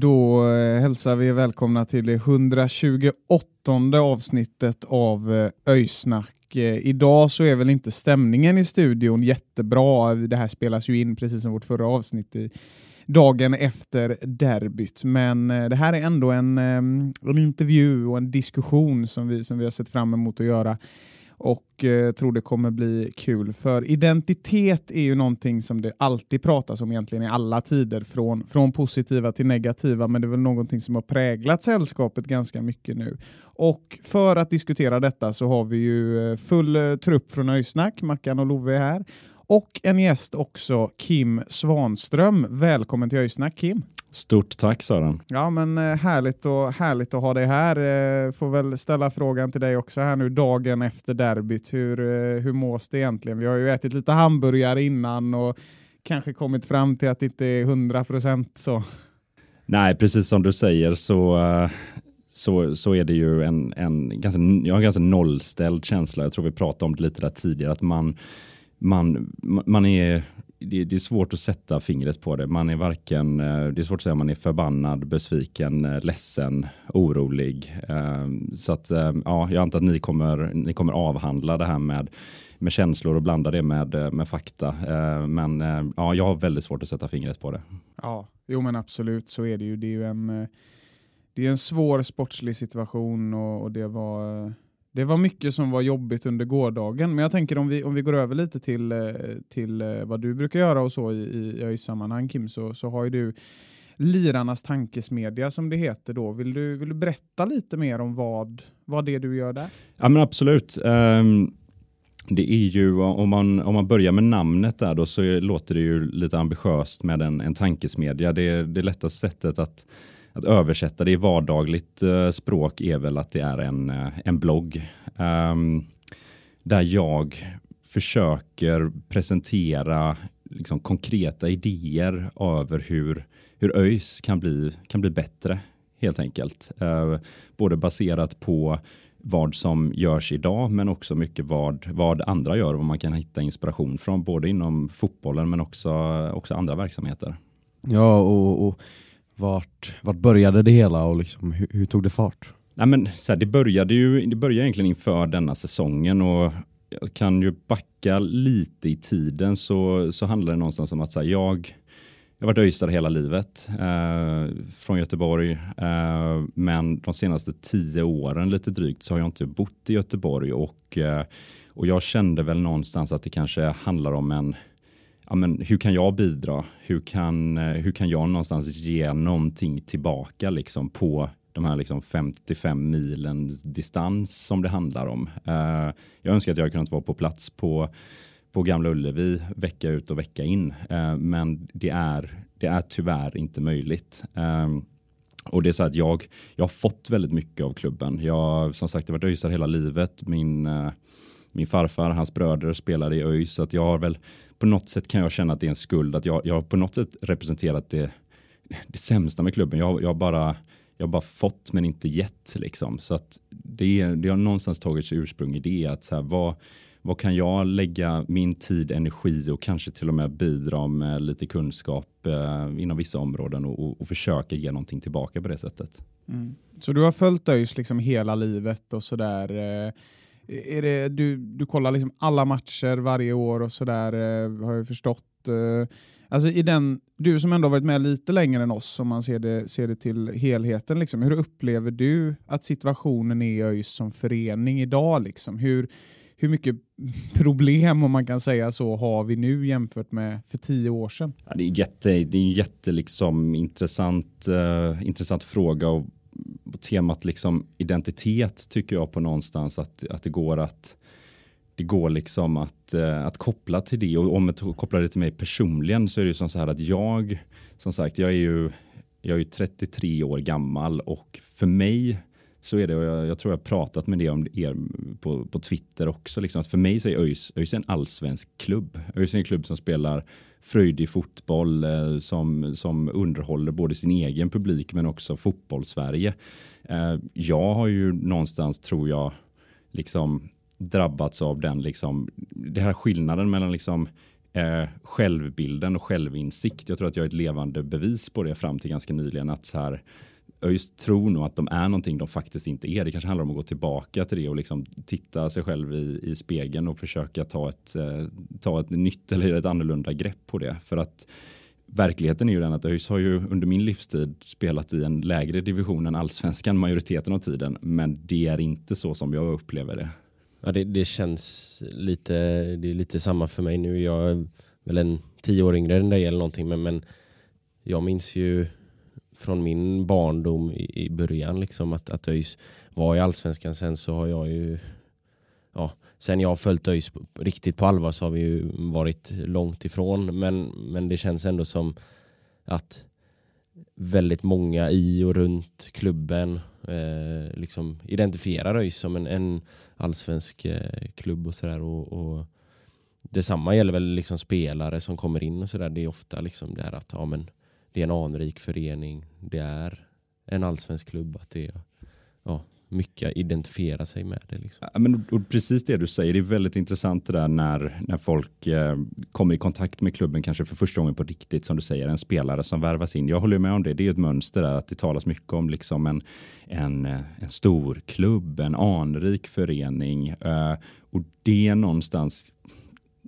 Då eh, hälsar vi välkomna till det 128 avsnittet av eh, Öysnack. Eh, Idag så är väl inte stämningen i studion jättebra. Det här spelas ju in precis som vårt förra avsnitt i dagen efter derbyt. Men eh, det här är ändå en, eh, en intervju och en diskussion som vi, som vi har sett fram emot att göra och eh, tror det kommer bli kul. För identitet är ju någonting som det alltid pratas om egentligen i alla tider, från, från positiva till negativa, men det är väl någonting som har präglat sällskapet ganska mycket nu. Och för att diskutera detta så har vi ju eh, full eh, trupp från Öysnack, Mackan och Love är här. Och en gäst också, Kim Svanström. Välkommen till Öysnack Kim! Stort tack Sören. Ja, men eh, härligt, och, härligt att ha dig här. Eh, Får väl ställa frågan till dig också här nu dagen efter derbyt. Hur, eh, hur mås det egentligen? Vi har ju ätit lite hamburgare innan och kanske kommit fram till att det inte är 100 procent så. Nej, precis som du säger så, så, så är det ju en, en, ganska, jag har en ganska nollställd känsla. Jag tror vi pratade om det lite där tidigare, att man, man, man är det, det är svårt att sätta fingret på det. Man är varken, eh, det är svårt att säga om man är förbannad, besviken, eh, ledsen, orolig. Ehm, så att eh, ja, jag antar att ni kommer, ni kommer avhandla det här med, med känslor och blanda det med, med fakta. Ehm, men ja, jag har väldigt svårt att sätta fingret på det. Ja, jo men absolut så är det ju. Det är ju en, det är en svår sportslig situation och, och det var det var mycket som var jobbigt under gårdagen, men jag tänker om vi, om vi går över lite till, eh, till eh, vad du brukar göra och så i, i ÖIS-sammanhang Kim, så, så har ju du Lirarnas tankesmedja som det heter då. Vill du, vill du berätta lite mer om vad, vad det är du gör där? Ja men absolut. Um, det är ju, om man, om man börjar med namnet där då så låter det ju lite ambitiöst med en, en tankesmedja. Det är det lättaste sättet att, att översätta det i vardagligt eh, språk är väl att det är en, eh, en blogg. um, där jag försöker presentera liksom, konkreta idéer över hur, hur ÖIS kan bli, kan bli bättre helt enkelt. Uh, både baserat på vad som görs idag men också mycket vad, vad andra gör och vad man kan hitta inspiration från både inom fotbollen men också, också andra verksamheter. Ja, och, och vart, vart började det hela och liksom, hur, hur tog det fart? Nej, men, så här, det började ju det började egentligen inför denna säsongen och jag kan ju backa lite i tiden så, så handlar det någonstans om att så här, jag, jag har varit öisare hela livet eh, från Göteborg, eh, men de senaste tio åren lite drygt så har jag inte bott i Göteborg och, eh, och jag kände väl någonstans att det kanske handlar om en Ja, men hur kan jag bidra? Hur kan, eh, hur kan jag någonstans ge någonting tillbaka liksom på de här liksom 55 milen distans som det handlar om. Uh, jag önskar att jag kunnat vara på plats på på Gamla Ullevi vecka ut och vecka in. uh, men det är, det är tyvärr inte möjligt. Uh, och det är så att jag, jag har fått väldigt mycket av klubben. Jag som sagt jag har varit öisare hela livet. Min, eh, min farfar, hans bröder spelade i ÖIS. Så att jag har väl på något sätt kan jag känna att det är en skuld. Att jag, jag har på något sätt representerat det, det sämsta med klubben. Jag, jag har bara jag har bara fått men inte gett. Liksom. Så att det, det har någonstans tagit sig ursprung i det. Att så här, vad, vad kan jag lägga min tid, energi och kanske till och med bidra med lite kunskap eh, inom vissa områden och, och, och, försöka ge någonting tillbaka på det sättet. Mm. Så du har följt ÖIS liksom hela livet och sådär. Eh, är det, du, du kollar liksom alla matcher varje år och sådär eh, har jag förstått. Eh. Alltså i den, du som ändå varit med lite längre än oss om man ser det, ser det till helheten, liksom, hur upplever du att situationen är i ÖIS som förening idag? Liksom? Hur, hur mycket problem, om man kan säga så, har vi nu jämfört med för tio år sedan? Ja, det är, jätte, det är en jätte liksom, intressant, uh, intressant fråga och på temat liksom identitet tycker jag på någonstans att, att det går att det går liksom att, eh, att koppla till det och om jag kopplar det till mig personligen så är det ju som så här att jag som sagt jag är ju jag är ju 33 år gammal och för mig så är det, och jag, jag tror jag pratat med det om er på, på Twitter också, liksom, att för mig så är ÖIS, ÖIS en allsvensk klubb. ÖIS är en klubb som spelar fröjdig fotboll, eh, som, som underhåller både sin egen publik men också fotbollssverige. Eh, jag har ju någonstans, tror jag, liksom drabbats av den, liksom, det här skillnaden mellan liksom, eh, självbilden och självinsikt. Jag tror att jag är ett levande bevis på det fram till ganska nyligen. att så här, ÖIS tror nog att de är någonting de faktiskt inte är. Det kanske handlar om att gå tillbaka till det och liksom titta sig själv i, i spegeln och försöka ta ett, eh, ta ett nytt eller ett annorlunda grepp på det. För att verkligheten är ju den att ÖIS har ju under min livstid spelat i en lägre division än allsvenskan majoriteten av tiden. Men det är inte så som jag upplever det. Ja, det, det känns lite, det är lite samma för mig nu. Jag är väl en tio år yngre än dig eller någonting, men, men jag minns ju från min barndom i, i början liksom att, att ÖIS var i allsvenskan. Sen så har jag ju ja, sen jag har följt ÖIS riktigt på allvar så har vi ju varit långt ifrån. Men, men det känns ändå som att väldigt många i och runt klubben eh, liksom identifierar ÖIS som en, en allsvensk eh, klubb och sådär. Och, och detsamma gäller väl liksom spelare som kommer in och sådär. Det är ofta liksom det här att ja, men det är en anrik förening, det är en allsvensk klubb, att det är ja, mycket att identifiera sig med det. Liksom. Ja, men, och precis det du säger, det är väldigt intressant det där när, när folk eh, kommer i kontakt med klubben, kanske för första gången på riktigt, som du säger, en spelare som värvas in. Jag håller med om det, det är ett mönster där, att det talas mycket om liksom en, en, eh, en stor klubb, en anrik förening. Eh, och det någonstans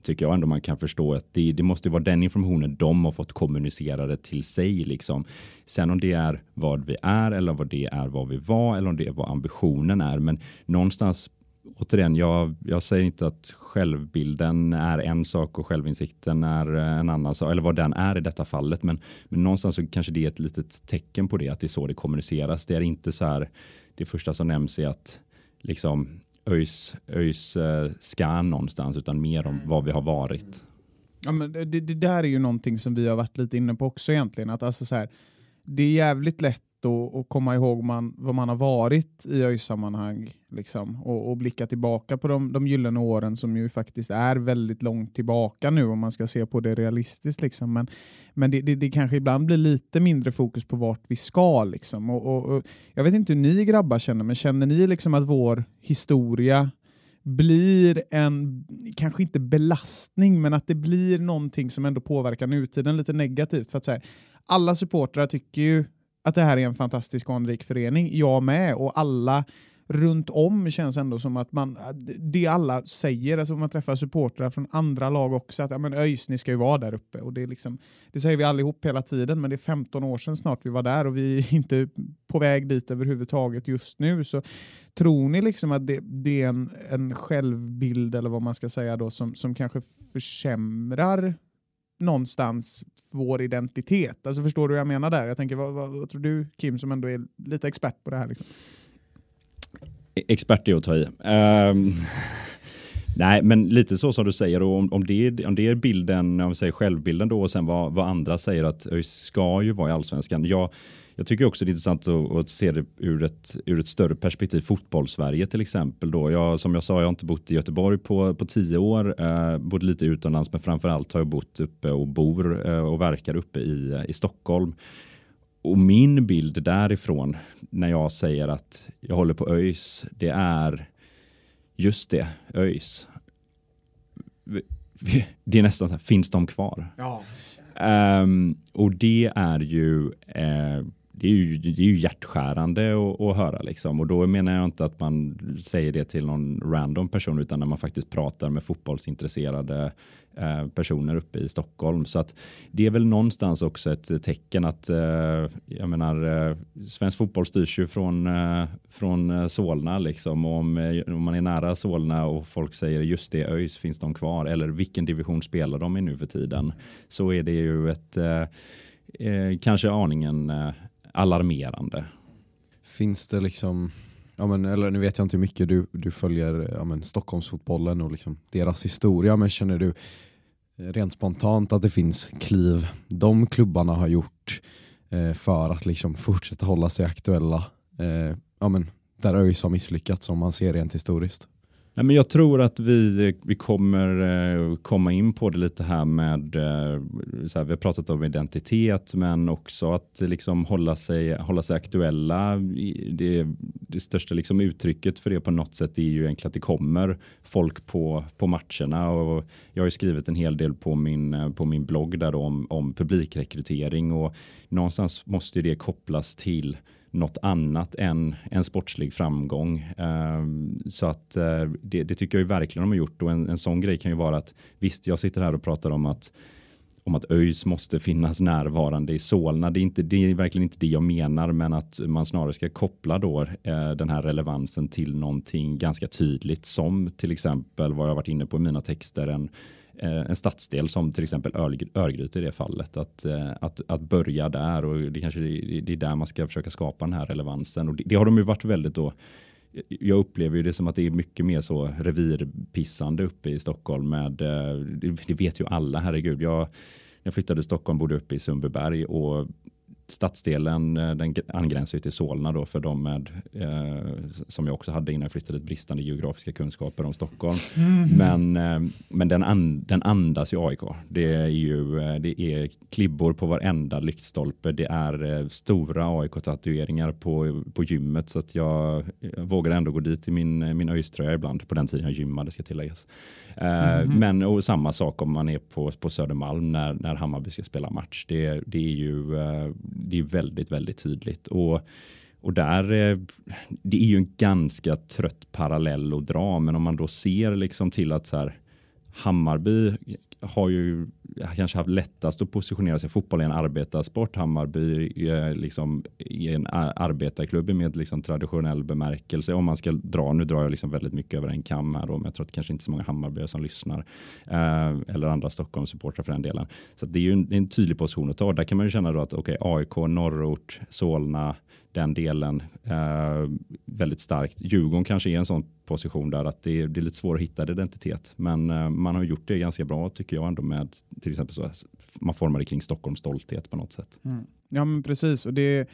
tycker jag ändå man kan förstå att det, det måste vara den informationen de har fått kommunicerade till sig. Liksom. Sen om det är vad vi är eller vad det är vad vi var eller om det är vad ambitionen är. Men någonstans återigen, jag, jag säger inte att självbilden är en sak och självinsikten är eh, en annan sak, eller vad den är i detta fallet. Men, men någonstans så kanske det är ett litet tecken på det, att det är så det kommuniceras. Det är inte så här, det första som nämns är att liksom ÖIS, ÖIS eh, scan någonstans utan mer om vad vi har varit. Ja, men det, det där är ju någonting som vi har varit lite inne på också egentligen. Att alltså så här, det är jävligt lätt att, att komma ihåg man, vad man har varit i ÖIS-sammanhang liksom, och, och blicka tillbaka på de, de gyllene åren som ju faktiskt är väldigt långt tillbaka nu om man ska se på det realistiskt. Liksom. Men, men det, det, det kanske ibland blir lite mindre fokus på vart vi ska. Liksom. Och, och, och jag vet inte hur ni grabbar känner, men känner ni liksom att vår historia blir en, kanske inte belastning, men att det blir någonting som ändå påverkar nutiden lite negativt. För att så alla supportrar tycker ju att det här är en fantastisk och anrik förening. Jag med, och alla runt om känns ändå som att man, det alla säger, alltså man träffar supportrar från andra lag också, att ja, men ÖIS, ni ska ju vara där uppe. Och det, är liksom, det säger vi allihop hela tiden, men det är 15 år sedan snart vi var där och vi är inte på väg dit överhuvudtaget just nu. Så tror ni liksom att det, det är en, en självbild, eller vad man ska säga då, som, som kanske försämrar någonstans vår identitet. Alltså förstår du vad jag menar där? Jag tänker, vad, vad, vad tror du Kim som ändå är lite expert på det här? Liksom? Expert är att ta i. Um, nej, men lite så som du säger, och om, om, det, är, om det är bilden, om vi säger självbilden då och sen vad, vad andra säger att ÖIS ska ju vara i allsvenskan. Jag, jag tycker också det är intressant att, att, se det ur ett, ur ett större perspektiv. Fotbollssverige till exempel. Då. Jag, som jag sa, jag har inte bott i Göteborg på, på tio år. Eh, bott lite utomlands, men framförallt har jag bott uppe och bor eh, och verkar uppe i, i Stockholm. Och min bild därifrån när jag säger att jag håller på ÖIS, det är just det, ÖIS. Det är nästan så här, finns de kvar? Ja. Um, och det är ju uh, det är ju, det är ju hjärtskärande att, att höra liksom. Och då menar jag inte att man säger det till någon random person utan när man faktiskt pratar med fotbollsintresserade eh, personer uppe i Stockholm. Så att det är väl någonstans också ett tecken att eh, jag menar, eh, svensk fotboll styrs ju från, eh, från eh, Solna liksom. Och om, eh, om man är nära Solna och folk säger just det, ÖIS finns de kvar eller vilken division spelar de i nu för tiden? Så är det ju ett eh, eh, kanske aningen eh, alarmerande. Finns det liksom, ja men, eller nu vet jag inte hur mycket du, du följer ja men, Stockholmsfotbollen och liksom deras historia, men känner du rent spontant att det finns kliv de klubbarna har gjort eh, för att liksom fortsätta hålla sig aktuella eh, ja men, där ÖIS har misslyckats om man ser rent historiskt? Nej, men jag tror att vi, vi kommer eh, komma in på det lite här med, eh, så här, vi har pratat om identitet men också att liksom hålla, sig, hålla sig aktuella. Det, det största liksom uttrycket för det på något sätt är ju egentligen att det kommer folk på, på matcherna och jag har ju skrivit en hel del på min, eh, på min blogg där om, om publikrekrytering och någonstans måste det kopplas till något annat än en sportslig framgång. Ehm, så att eh, det, det, tycker jag verkligen de har gjort och en, en sån grej kan ju vara att visst, jag sitter här och pratar om att om att ÖIS måste finnas närvarande i Solna. Det är, inte, det är verkligen inte det jag menar, men att man snarare ska koppla då eh, den här relevansen till någonting ganska tydligt som till exempel vad jag varit inne på i mina texter, en Eh, en stadsdel som till exempel Örgryte i det fallet. Att, eh, att, att börja där och det kanske det är där man ska försöka skapa den här relevansen. Och det, det har de ju varit väldigt då jag upplever ju det som att det är mycket mer så revirpissande uppe i Stockholm med, eh, det vet ju alla, herregud. Jag, när jag flyttade till Stockholm bodde uppe i Sundbyberg och stadsdelen eh, den angränsar ju till Solna då för de med, eh, som jag också hade innan jag flyttade, bristande geografiska kunskaper om Stockholm. Mm. Men, eh, men den, an, den andas ju AIK. Det är ju eh, det är klibbor på varenda lyktstolpe. Det är eh, stora AIK-tatueringar på, på gymmet så att jag, jag vågar ändå gå dit i min, min öjströja ibland. På den tiden jag gymmade ska tilläggas. Mm. Men och samma sak om man är på, på Södermalm när, när Hammarby ska spela match. Det, det är ju det är väldigt, väldigt tydligt. Och, och där, eh, det är ju en ganska trött parallell att dra, men om man då ser liksom till att så här, Hammarby har ju kanske haft lättast att positionera sig. Fotboll är en arbetarsport. Hammarby är liksom är en arbetarklubb med liksom traditionell bemärkelse. Om man ska dra, nu drar jag liksom väldigt mycket över en kam här då, men jag tror att det kanske inte är så många Hammarbyare som lyssnar. Eh, eller andra Stockholmssupportrar för den delen. Så det är ju en, en, tydlig position att ta. Där kan man ju känna då att okay, AIK, norrort, Solna, den delen eh, väldigt starkt. Djurgården kanske är en sån position där att det är, det är lite svårt att hitta identitet. Men eh, man har gjort det ganska bra tycker jag ändå med till exempel så man formar det kring Stockholms stolthet på något sätt. Mm. Ja men precis och det,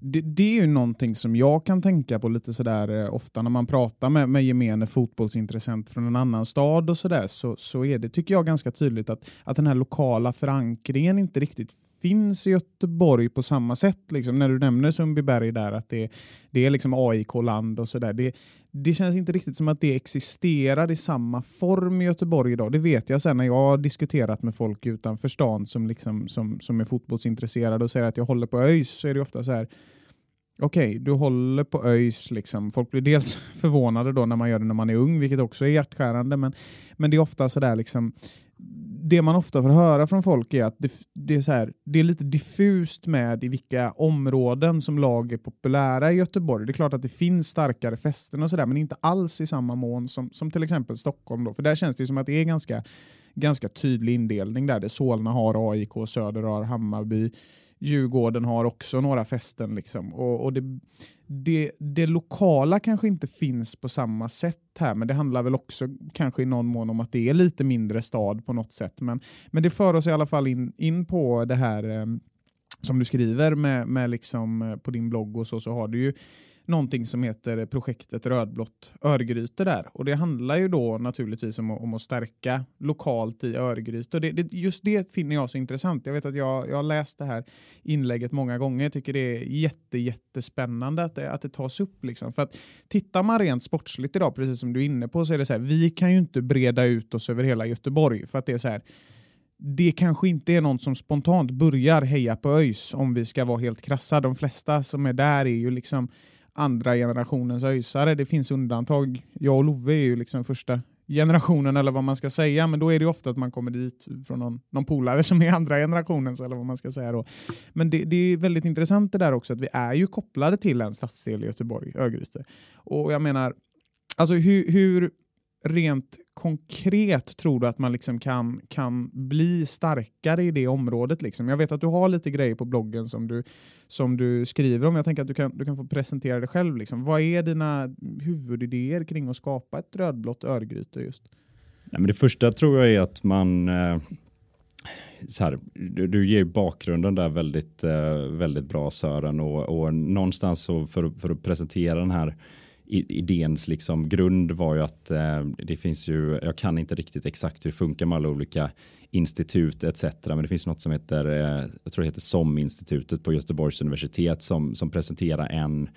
det, det, är ju någonting som jag kan tänka på lite sådär eh, ofta när man pratar med, med gemene fotbollsintressent från en annan stad och sådär så, så är det, tycker jag, ganska tydligt att, att den här lokala förankringen inte riktigt finns i Göteborg på samma sätt. Liksom, när du nämner Sundbyberg där, att det, det är liksom AIK-land och sådär. Det, det känns inte riktigt som att det existerar i samma form i Göteborg idag. Det vet jag sen när jag har diskuterat med folk utanför stan som, liksom, som, som är fotbollsintresserade och säger att jag håller på ÖIS så är det ofta så här Okej, okay, du håller på ÖIS. Liksom. Folk blir dels förvånade då när man gör det när man är ung, vilket också är hjärtskärande, men, men det är ofta sådär liksom det man ofta får höra från folk är att det, det, är så här, det är lite diffust med i vilka områden som lag är populära i Göteborg. Det är klart att det finns starkare fästen och sådär, men inte alls i samma mån som, som till exempel Stockholm. Då. För där känns det som att det är ganska, ganska tydlig indelning där. Det Solna har AIK, Söder har Hammarby, Djurgården har också några fästen. Liksom. Och, och det, det, det, lokala kanske inte finns på samma sätt här, men det handlar väl också kanske i någon mån om att det är lite mindre stad på något sätt. Men, men det för oss i alla fall in, in på det här eh, som du skriver med, med liksom, eh, på din blogg och så, så har du ju någonting som heter projektet Rödblått Örgryte där. Och det handlar ju då naturligtvis om, om att stärka lokalt i Örgryte. Och det, det, just det finner jag så intressant. Jag vet att jag, jag har läst det här inlägget många gånger. Jag tycker det är jätte, jättespännande att det, att det tas upp. Liksom. För att tittar man rent sportsligt idag, precis som du är inne på, så är det så här, vi kan ju inte breda ut oss över hela Göteborg. För att det är så här, det kanske inte är någon som spontant börjar heja på ÖIS om vi ska vara helt krassa. De flesta som är där är ju liksom andra generationens öjsare. Det finns undantag. Jag och Love är ju liksom första generationen eller vad man ska säga, men då är det ofta att man kommer dit från någon, någon polare som är andra generationens eller vad man ska säga då. Men det, det är väldigt intressant det där också att vi är ju kopplade till en stadsdel i Göteborg, Örgryte. Och jag menar, alltså hur, hur rent konkret tror du att man liksom kan, kan bli starkare i det området? Liksom? Jag vet att du har lite grejer på bloggen som du, som du skriver om. Jag tänker att du kan, du kan få presentera det själv. Liksom. Vad är dina huvudidéer kring att skapa ett rödblått Örgryte just? Nej, men det första tror jag är att man eh, så här, du, du ger bakgrunden där väldigt, eh, väldigt bra Sören och, och någonstans så för, för att presentera den här idéns liksom grund var ju att eh, det finns ju, jag kan inte riktigt exakt hur det funkar med alla olika institut etc. Men det finns något som heter, eh, jag tror det heter SOM-institutet på Göteborgs universitet som, som presenterar en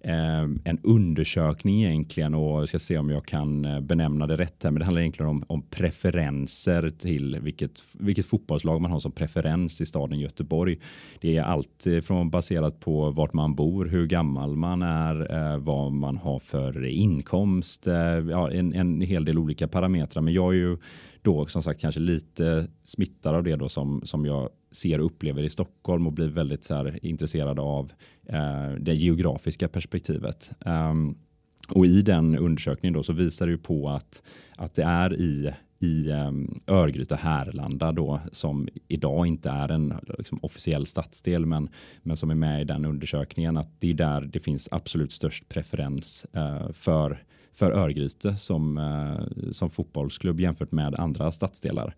Ehm, en undersökning egentligen och jag ska se om jag kan eh, benämna det rätt här. Men det handlar egentligen om, om preferenser till vilket, vilket fotbollslag man har som preferens i staden Göteborg. Det är allt från baserat på vart man bor, hur gammal man är, eh, vad man har för inkomst, eh, ja, en, en hel del olika parametrar. Men jag är ju då som sagt kanske lite smittad av det då som, som jag ser och upplever i Stockholm och blir väldigt så här, intresserad av eh, det geografiska perspektivet. Um, och i den undersökningen då så visar det ju på att, att det är i i um, Örgryte Härlanda då som idag inte är en liksom, officiell stadsdel men, men som är med i den undersökningen att det är där det finns absolut störst preferens uh, för för Örgryte som, uh, som fotbollsklubb jämfört med andra stadsdelar.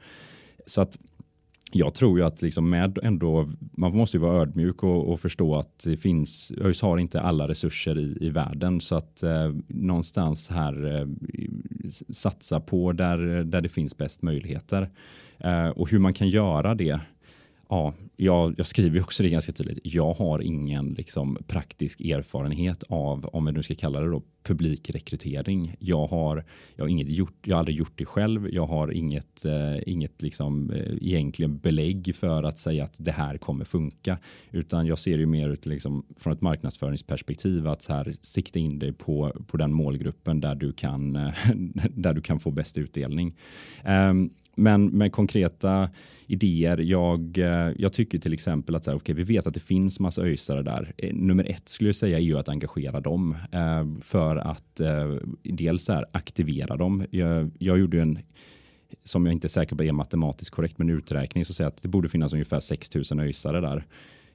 Så att jag tror ju att liksom med ändå, man måste ju vara ödmjuk och, och förstå att det finns, ÖIS har inte alla resurser i, i världen så att eh, någonstans här eh, satsa på där, där det finns bäst möjligheter. Eh, och hur man kan göra det ja, jag, jag skriver också det ganska tydligt. Jag har ingen liksom, praktisk erfarenhet av, om vi nu ska kalla det då, publikrekrytering. Jag har, jag har, inget gjort, jag har aldrig gjort det själv. Jag har inget, eh, inget liksom, eh, egentligen belägg för att säga att det här kommer funka. Utan jag ser ju mer ut liksom, från ett marknadsföringsperspektiv att så här, sikta in dig på, på den målgruppen där du kan, eh, där du kan få bäst utdelning. Um, men med konkreta idéer. Jag, eh, jag tycker till exempel att så här, okay, vi vet att det finns massa öjsare där. Eh, nummer ett skulle jag säga är ju att engagera dem eh, för att eh, dels här, aktivera dem. Jag, jag gjorde en som jag inte är säker på är matematiskt korrekt, men uträkning så säger att det borde finnas ungefär 6000 öjsare där.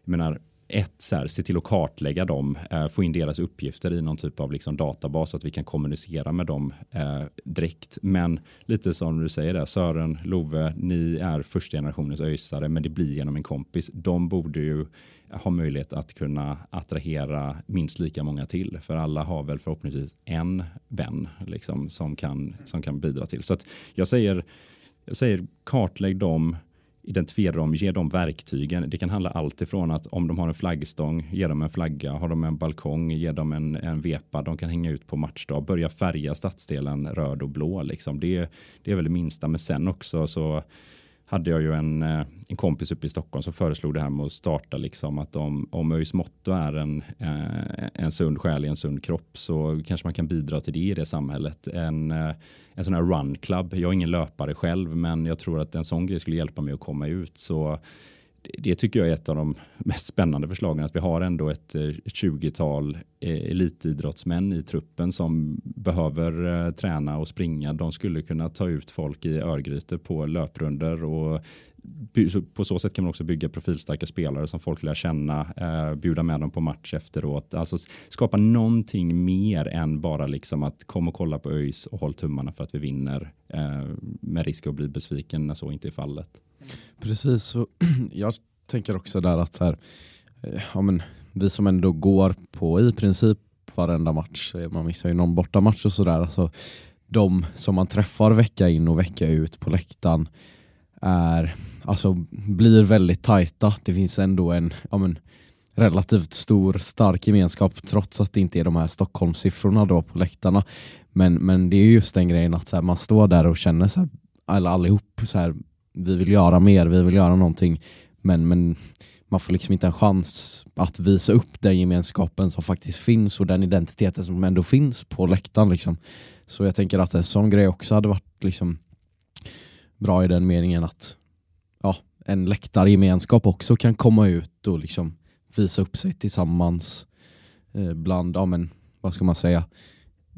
Jag menar, ett, så här, se till att kartlägga dem, eh, få in deras uppgifter i någon typ av liksom, databas så att vi kan kommunicera med dem eh, direkt. Men lite som du säger där, Sören, Love, ni är första generationens öjsare, men det blir genom en kompis. De borde ju ha möjlighet att kunna attrahera minst lika många till, för alla har väl förhoppningsvis en vän liksom, som, kan, som kan bidra till. Så att jag säger, jag säger kartlägg dem, identifiera dem, ge dem verktygen. Det kan handla allt ifrån att om de har en flaggstång, ge dem en flagga. Har de en balkong, ge dem en, en vepa de kan hänga ut på matchdag. Börja färga stadsdelen röd och blå. Liksom. Det, det är väl det minsta. Men sen också så hade jag ju en, eh, en kompis uppe i Stockholm som föreslog det här med att starta liksom att om, om ÖIS motto är en, eh, en sund själ i en sund kropp så kanske man kan bidra till det i det samhället. En, eh, en sån här run club. Jag är ingen löpare själv men jag tror att en sån grej skulle hjälpa mig att komma ut. Så det tycker jag är ett av de mest spännande förslagen. Att vi har ändå ett, eh, ett 20-tal eh, elitidrottsmän i truppen som behöver eh, träna och springa. De skulle kunna ta ut folk i Örgryte på löprunder och på så sätt kan man också bygga profilstarka spelare som folk lär känna, eh, bjuda med dem på match efteråt. Alltså skapa någonting mer än bara liksom att kom och kolla på ÖIS och håll tummarna för att vi vinner eh, med risk att bli besviken när så inte är fallet. Precis, och jag tänker också där att så här, eh, ja, men, vi som ändå går på i princip varenda match, eh, man missar ju någon bortamatch och sådär, alltså, de som man träffar vecka in och vecka ut på läktaren är, alltså, blir väldigt tajta. Det finns ändå en ja, men, relativt stor, stark gemenskap trots att det inte är de här Stockholmssiffrorna då på läktarna. Men, men det är just den grejen att så här, man står där och känner så här, alla, allihop så här, vi vill göra mer, vi vill göra någonting. Men, men man får liksom inte en chans att visa upp den gemenskapen som faktiskt finns och den identiteten som ändå finns på läktaren. Liksom. Så jag tänker att en sån grej också hade varit liksom bra i den meningen att ja, en läktargemenskap också kan komma ut och liksom visa upp sig tillsammans eh, bland, ja men vad ska man säga,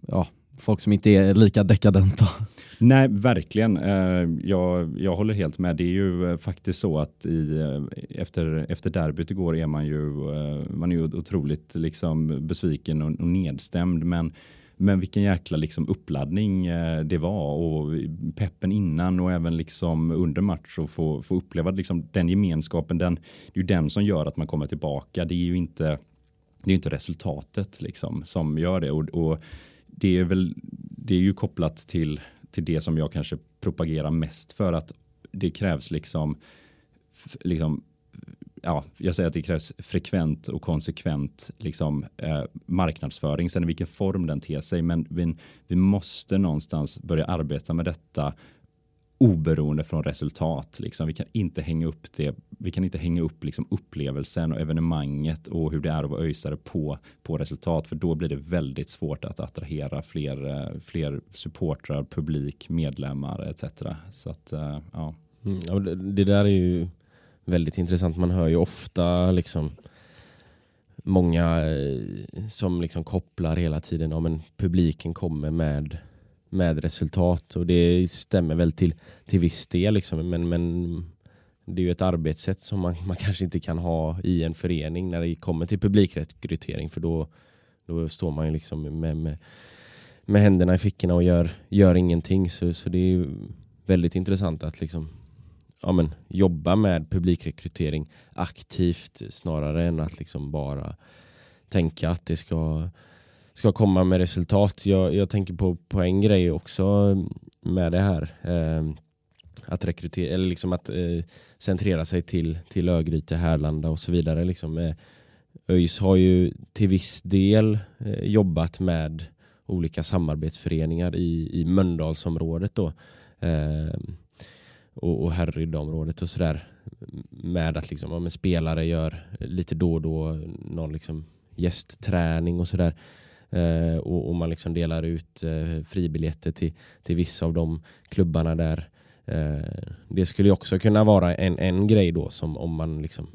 ja, folk som inte är lika dekadenta. Nej, verkligen. Eh, jag, jag håller helt med. Det är ju eh, faktiskt så att i, eh, efter, efter derbyt igår är man ju, man är ju otroligt liksom besviken och, och nedstämd. Men, men vilken jäkla liksom uppladdning eh, det var och peppen innan och även liksom under match och få, få uppleva liksom den gemenskapen. Den, det är ju den som gör att man kommer tillbaka. Det är ju inte, det är inte resultatet liksom som gör det. Och, och det är väl det är ju kopplat till till det som jag kanske propagerar mest för att det krävs liksom, liksom ja, jag säger att det krävs frekvent och konsekvent liksom, eh, marknadsföring. Sen i vilken form den ter sig, men vi, vi måste någonstans börja arbeta med detta oberoende från resultat. Liksom. Vi kan inte hänga upp det. Vi kan inte hänga upp liksom, upplevelsen och evenemanget och hur det är att vara öjsare på, på resultat, för då blir det väldigt svårt att attrahera fler, eh, fler supportrar, publik, medlemmar etc. Så att, eh, ja. Mm, det, det, där är ju väldigt intressant. Man hör ju ofta liksom många eh, som liksom kopplar hela tiden, ja men publiken kommer med med resultat och det stämmer väl till, till viss del liksom. men, men det är ju ett arbetssätt som man, man kanske inte kan ha i en förening när det kommer till publikrekrytering för då, då står man ju liksom med, med, med händerna i fickorna och gör, gör ingenting så, så det är väldigt intressant att liksom ja, men, jobba med publikrekrytering aktivt snarare än att liksom bara tänka att det ska ska komma med resultat. Jag, jag tänker på, på en grej också med det här. Eh, att rekrytera, eller liksom att eh, centrera sig till, till Örgryte, Härlanda och så vidare. Liksom, eh, ÖIS har ju till viss del eh, jobbat med olika samarbetsföreningar i, i Mölndalsområdet då. Eh, och, och Härryda-området och sådär. Med att liksom, ja, spelare gör lite då och då någon liksom gästträning och sådär. Eh, och, och, man liksom delar ut eh, fribiljetter till, till vissa av de klubbarna där. Eh, det skulle också kunna vara en, en grej då som om man liksom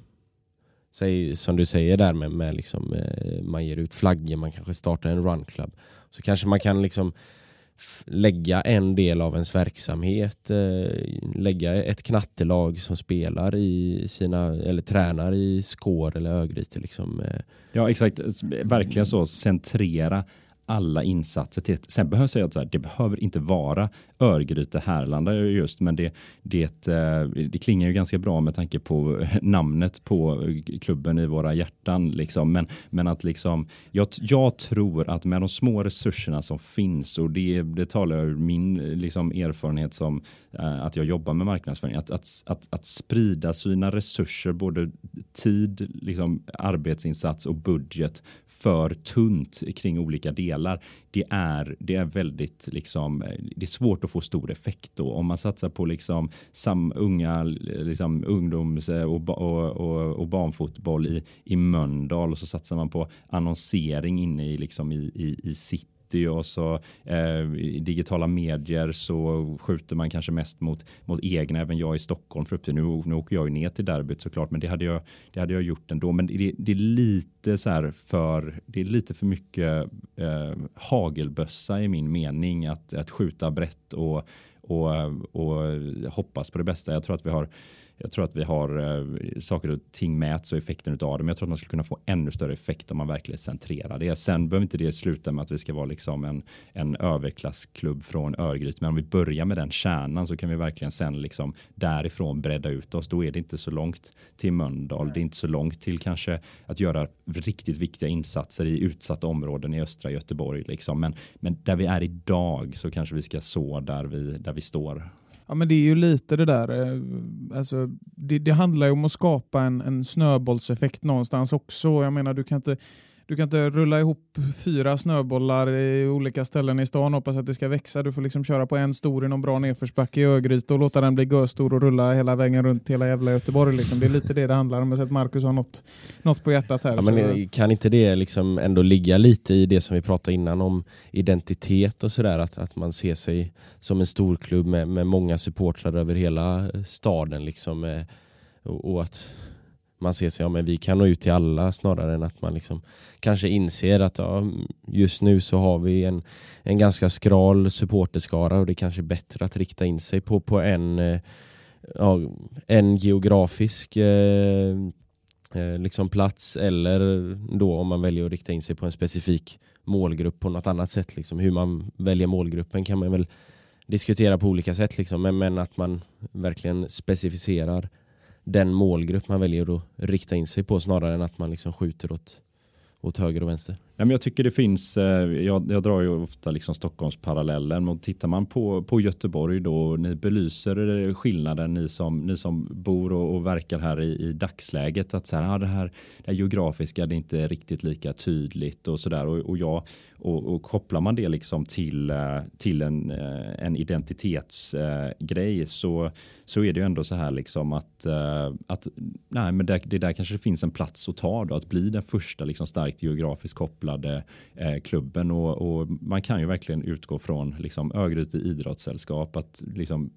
Säg, som du säger där med, med liksom, eh, man ger ut flaggor, man kanske startar en runclub. Så kanske man kan liksom lägga en del av ens verksamhet, eh, lägga ett knattelag som spelar i sina, eller tränar i Skår eller Örgryte. Liksom. Eh. Ja exakt, verkligen så, centrera alla insatser till Sen behöver jag säga att det behöver inte vara Örgryte Härlanda just, men det, det, eh, det klingar ju ganska bra med tanke på namnet på klubben i våra hjärtan. Liksom. Men, men att liksom, jag, jag tror att med de små resurserna som finns och det, det talar ur min liksom, erfarenhet som äh, att jag jobbar med marknadsföring, att, att, att, att sprida sina resurser, både tid, liksom, arbetsinsats och budget för tunt kring olika delar det är, det är väldigt liksom, eh, det är svårt att få stor effekt då. Om man satsar på liksom sam, unga, eh, liksom ungdoms eh, och, och, och, och barnfotboll i, i Mölndal och så satsar man på annonsering inne i, liksom i, i, i sitt city och så eh, digitala medier så skjuter man kanske mest mot, mot egna. Även jag i Stockholm för upp till nu, nu åker jag ju ner till derbyt såklart, men det hade jag, det hade jag gjort ändå. Men det, det är lite så här för, det är lite för mycket eh, hagelbössa i min mening att, att skjuta brett och, och, och hoppas på det bästa. Jag tror att vi har jag tror att vi har eh, saker och ting mäts och effekten av det. Men jag tror att man skulle kunna få ännu större effekt om man verkligen centrerar det. Sen behöver inte det sluta med att vi ska vara liksom en, en överklassklubb från Örgryte. Men om vi börjar med den kärnan så kan vi verkligen sen liksom därifrån bredda ut oss. Då är det inte så långt till Mölndal. Det är inte så långt till kanske att göra riktigt viktiga insatser i utsatta områden i östra Göteborg. Liksom. Men, men där vi är idag så kanske vi ska så där vi, där vi står. Ja, men det är ju lite det där. Eh, alltså, det, det handlar ju om att skapa en, en snöbollseffekt någonstans också. Jag menar, du kan inte du kan inte rulla ihop fyra snöbollar i olika ställen i stan och hoppas att det ska växa. Du får liksom köra på en stor i någon bra nedförsbacke i Örgryte och låta den bli göstor och rulla hela vägen runt hela jävla Göteborg. Liksom. Det är lite det det handlar om. Jag har sett Marcus har något, något på hjärtat här. Ja, men kan inte det liksom ändå ligga lite i det som vi pratade innan om identitet och sådär? Att, att man ser sig som en stor klubb med, med många supportrar över hela staden. Liksom, eh, och, och att man ser sig, ja men vi kan nå ut till alla snarare än att man liksom kanske inser att ja, just nu så har vi en, en ganska skral supporterskara och det är kanske är bättre att rikta in sig på, på en, eh, ja, en geografisk eh, eh, liksom plats eller då om man väljer att rikta in sig på en specifik målgrupp på något annat sätt. Liksom. Hur man väljer målgruppen kan man väl diskutera på olika sätt liksom. men, men att man verkligen specificerar den målgrupp man väljer att rikta in sig på snarare än att man liksom skjuter åt, åt höger och vänster. Nej, men jag tycker det finns, eh, jag, jag drar ju ofta liksom Stockholmsparallellen men tittar man på, på Göteborg då, ni belyser eh, skillnaden, ni som, ni som bor och, och verkar här i, i dagsläget, att så här, ah, det, här, det här geografiska det är inte riktigt lika tydligt och sådär och, och, jag, och, och kopplar man det liksom till, eh, till en, en identitetsgrej så, så är det ju ändå så här liksom att, att nej, men det, det där kanske det finns en plats att ta då, att bli den första liksom starkt geografiskt kopplade eh, klubben och, och man kan ju verkligen utgå från liksom Örgryte idrottssällskap att liksom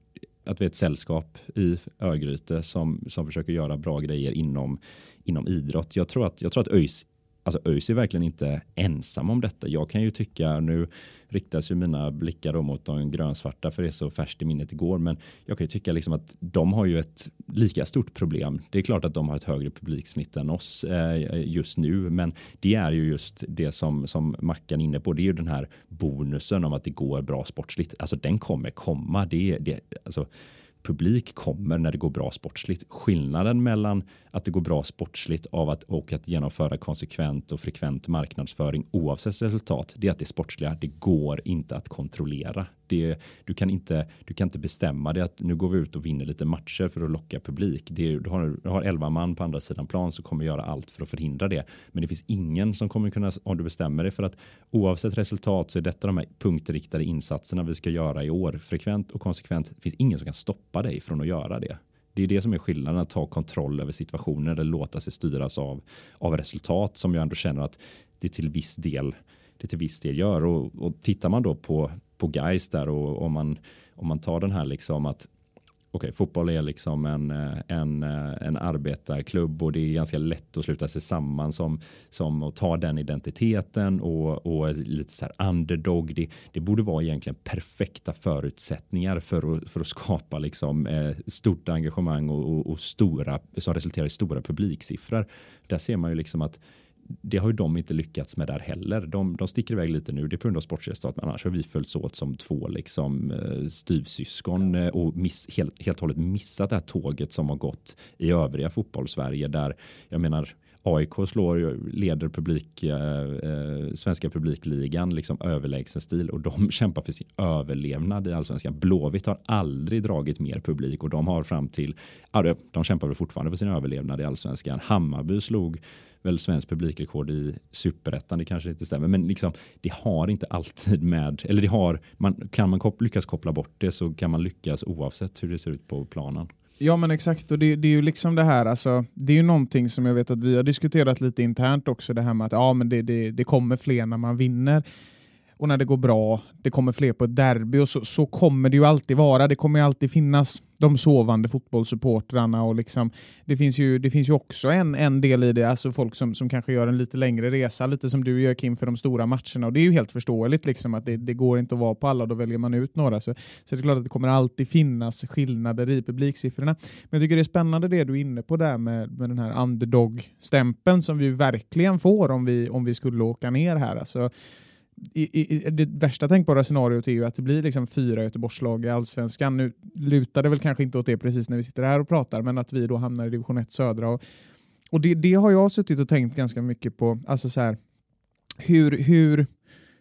att vi är ett sällskap i Örgryte som, som försöker göra bra grejer inom, inom idrott. Jag tror att, jag tror att ÖIS Alltså ÖIS är verkligen inte ensam om detta. Jag kan ju tycka, nu riktas ju mina blickar då mot de grönsvarta för det är så färskt i minnet igår, men jag kan ju tycka liksom att de har ju ett lika stort problem. Det är klart att de har ett högre publiksnitt än oss eh, just nu, men det är ju just det som, som Mackan är inne på. Det är ju den här bonusen om att det går bra sportsligt. Alltså den kommer komma. Det, det, alltså, publik kommer när det går bra sportsligt. Skillnaden mellan att det går bra sportsligt av att, och att genomföra konsekvent och frekvent marknadsföring oavsett resultat, det är att det sportsliga, det går inte att kontrollera. Det, du, kan inte, du kan inte bestämma det att nu går vi ut och vinner lite matcher för att locka publik. Det, du, har, du har elva man på andra sidan plan som kommer göra allt för att förhindra det. Men det finns ingen som kommer kunna, om du bestämmer dig för att oavsett resultat så är detta de här punktriktade insatserna vi ska göra i år. Frekvent och konsekvent. Det finns ingen som kan stoppa dig från att göra det. Det är det som är skillnaden, att ta kontroll över situationer eller låta sig styras av, av resultat som jag ändå känner att det till viss del, det till viss del gör. Och, och tittar man då på, på guys där och om man, om man tar den här liksom att okej, fotboll är liksom en, eh, en, eh, en arbetarklubb och det är ganska lätt att sluta sig samman som, som att ta den identiteten och, och lite så här underdog. Det, det borde vara egentligen perfekta förutsättningar för att, för att skapa liksom, eh, stort engagemang och, och, och stora, som resulterar i stora publiksiffror. Där ser man ju liksom att det har ju de inte lyckats med där heller. De, de sticker iväg lite nu, det är på grund av sportresultat, men annars har vi följts åt som två liksom, eh, styvsyskon eh, och miss, helt, helt och hållet missat det här tåget som har gått i övriga fotbollssverige där, jag menar, AIK slår, leder publik, eh, eh, svenska publikligan liksom överlägsen stil och de kämpar för sin överlevnad i allsvenskan. Blåvitt har aldrig dragit mer publik och de har fram till, ja, de, de kämpar väl fortfarande för sin överlevnad i allsvenskan. Hammarby slog väl svensk publikrekord i superettan, det kanske inte stämmer, men liksom, det har inte alltid med, eller det har, man, kan man kop lyckas koppla bort det så kan man lyckas oavsett hur det ser ut på planen. Ja men exakt, och det, det är ju liksom det här, alltså, det är ju någonting som jag vet att vi har diskuterat lite internt också, det här med att ja, men det, det, det kommer fler när man vinner. Och när det går bra, det kommer fler på ett derby och så, så kommer det ju alltid vara. Det kommer ju alltid finnas de sovande fotbollssupportrarna och liksom, det finns ju, det finns ju också en, en del i det, alltså folk som, som kanske gör en lite längre resa, lite som du gör Kim för de stora matcherna och det är ju helt förståeligt liksom att det, det går inte att vara på alla och då väljer man ut några. Så, så det är klart att det kommer alltid finnas skillnader i publiksiffrorna. Men jag tycker det är spännande det du är inne på där med, med den här underdog-stämpeln som vi verkligen får om vi, om vi skulle åka ner här. Alltså, i, i, det värsta tänkbara scenariot är ju att det blir liksom fyra Göteborgslag i allsvenskan. Nu lutar det väl kanske inte åt det precis när vi sitter här och pratar, men att vi då hamnar i division 1 södra. Och, och det, det har jag suttit och tänkt ganska mycket på. Alltså så här, hur, hur,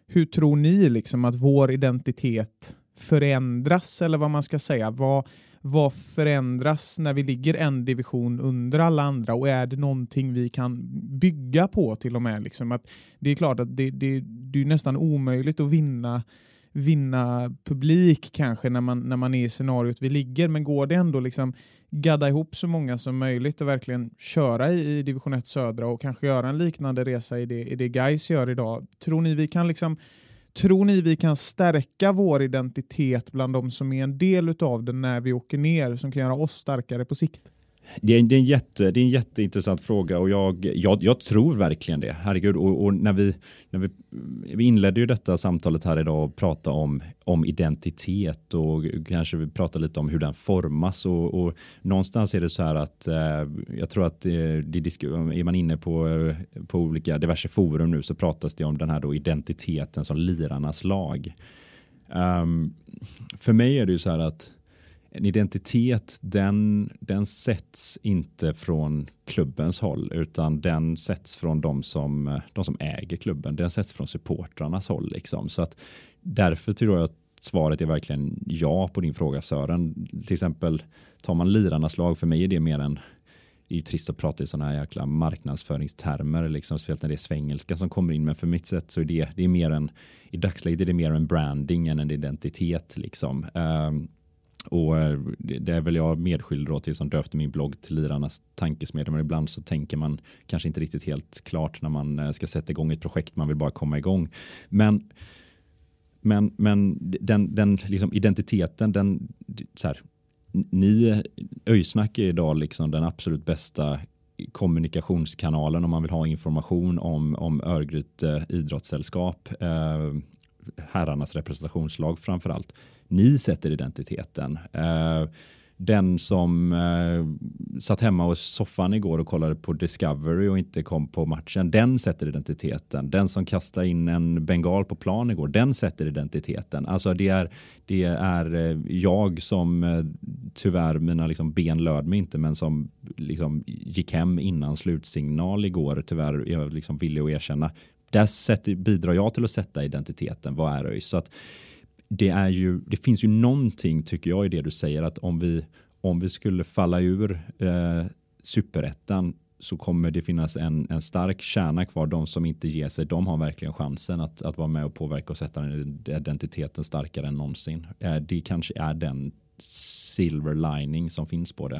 hur tror ni liksom att vår identitet förändras eller vad man ska säga. Vad, vad förändras när vi ligger en division under alla andra och är det någonting vi kan bygga på till och med? Liksom att det är klart att det, det, det är nästan omöjligt att vinna vinna publik kanske när man, när man är i scenariot vi ligger, men går det ändå liksom gadda ihop så många som möjligt och verkligen köra i, i division 1 södra och kanske göra en liknande resa i det, i det Gais gör idag. Tror ni vi kan liksom Tror ni vi kan stärka vår identitet bland de som är en del av den när vi åker ner, som kan göra oss starkare på sikt? Det är, det, är en jätte, det är en jätteintressant fråga och jag, jag, jag tror verkligen det. Herregud, och, och, när, vi, när vi, vi inledde ju detta samtalet här idag och pratade om, om identitet och kanske vi pratade lite om hur den formas och, och någonstans är det så här att eh, jag tror att eh, det, det, är man inne på, eh, på olika diverse forum nu så pratas det om den här då identiteten som lirarnas lag. Um, för mig är det ju så här att en identitet den, den sätts inte från klubbens håll utan den sätts från de som, de som äger klubben. Den sätts från supportrarnas håll. Liksom. Så att därför tror jag att svaret är verkligen ja på din fråga Sören. Till exempel tar man lirarnas lag, för mig är det mer än det är ju trist att prata i sådana här jäkla marknadsföringstermer, liksom, speciellt när det är svengelska som kommer in. Men för mitt sätt så är det, det är mer en, i dagsläget är det mer en branding än en identitet. Liksom. Um, och eh, det är väl jag medskyldig till som döpte min blogg till Lirarnas tankesmedja. Men ibland så tänker man kanske inte riktigt helt klart när man eh, ska sätta igång ett projekt. Man vill bara komma igång. Men, men, men den, den liksom identiteten, den, så här, ni, Öysnack är idag liksom den absolut bästa kommunikationskanalen om man vill ha information om, om Örgryte idrottssällskap, eh, herrarnas representationslag framför allt ni sätter identiteten. Eh, den som eh, satt hemma hos soffan igår och kollade på Discovery och inte kom på matchen, den sätter identiteten. Den som kastade in en bengal på plan igår, den sätter identiteten. Alltså det är, det är eh, jag som tyvärr, mina liksom ben löd mig inte, men som liksom gick hem innan slutsignal igår, tyvärr, jag liksom villig att erkänna. Där sätter, bidrar jag till att sätta identiteten. Vad är ÖIS? Så att det, är ju, det finns ju någonting tycker jag i det du säger att om vi, om vi skulle falla ur eh, superettan så kommer det finnas en, en stark kärna kvar. De som inte ger sig, de har verkligen chansen att, att vara med och påverka och sätta den identiteten starkare än någonsin. Eh, det kanske är den silver lining som finns på det.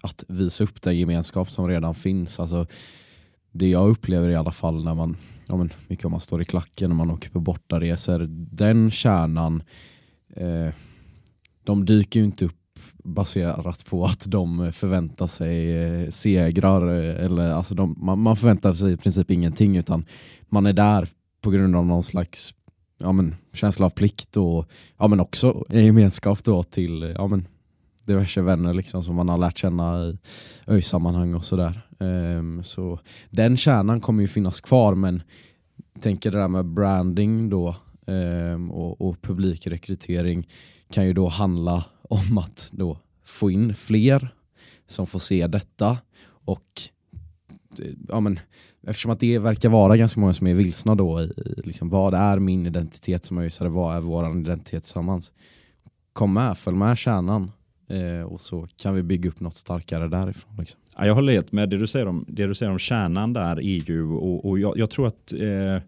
att visa upp den gemenskap som redan finns. Alltså, det jag upplever i alla fall när man, ja, men, mycket om man står i klacken när man åker på bortaresor, den kärnan, eh, de dyker ju inte upp baserat på att de förväntar sig eh, segrar. Eh, eller, alltså de, man, man förväntar sig i princip ingenting utan man är där på grund av någon slags ja, men, känsla av plikt och ja, men också gemenskap då till ja, men, diverse vänner liksom, som man har lärt känna i öjsammanhang och sådär. Um, så den kärnan kommer ju finnas kvar men tänker det där med branding då um, och, och publikrekrytering kan ju då handla om att då få in fler som får se detta och ja, men, eftersom att det verkar vara ganska många som är vilsna då i, liksom, vad är min identitet som öjsare, vad är vår identitet tillsammans? Kom med, följ med kärnan Eh, och så kan vi bygga upp något starkare därifrån. Liksom. Ja, jag håller helt med. Det du säger om, det du säger om kärnan där är och, och jag, jag tror att eh,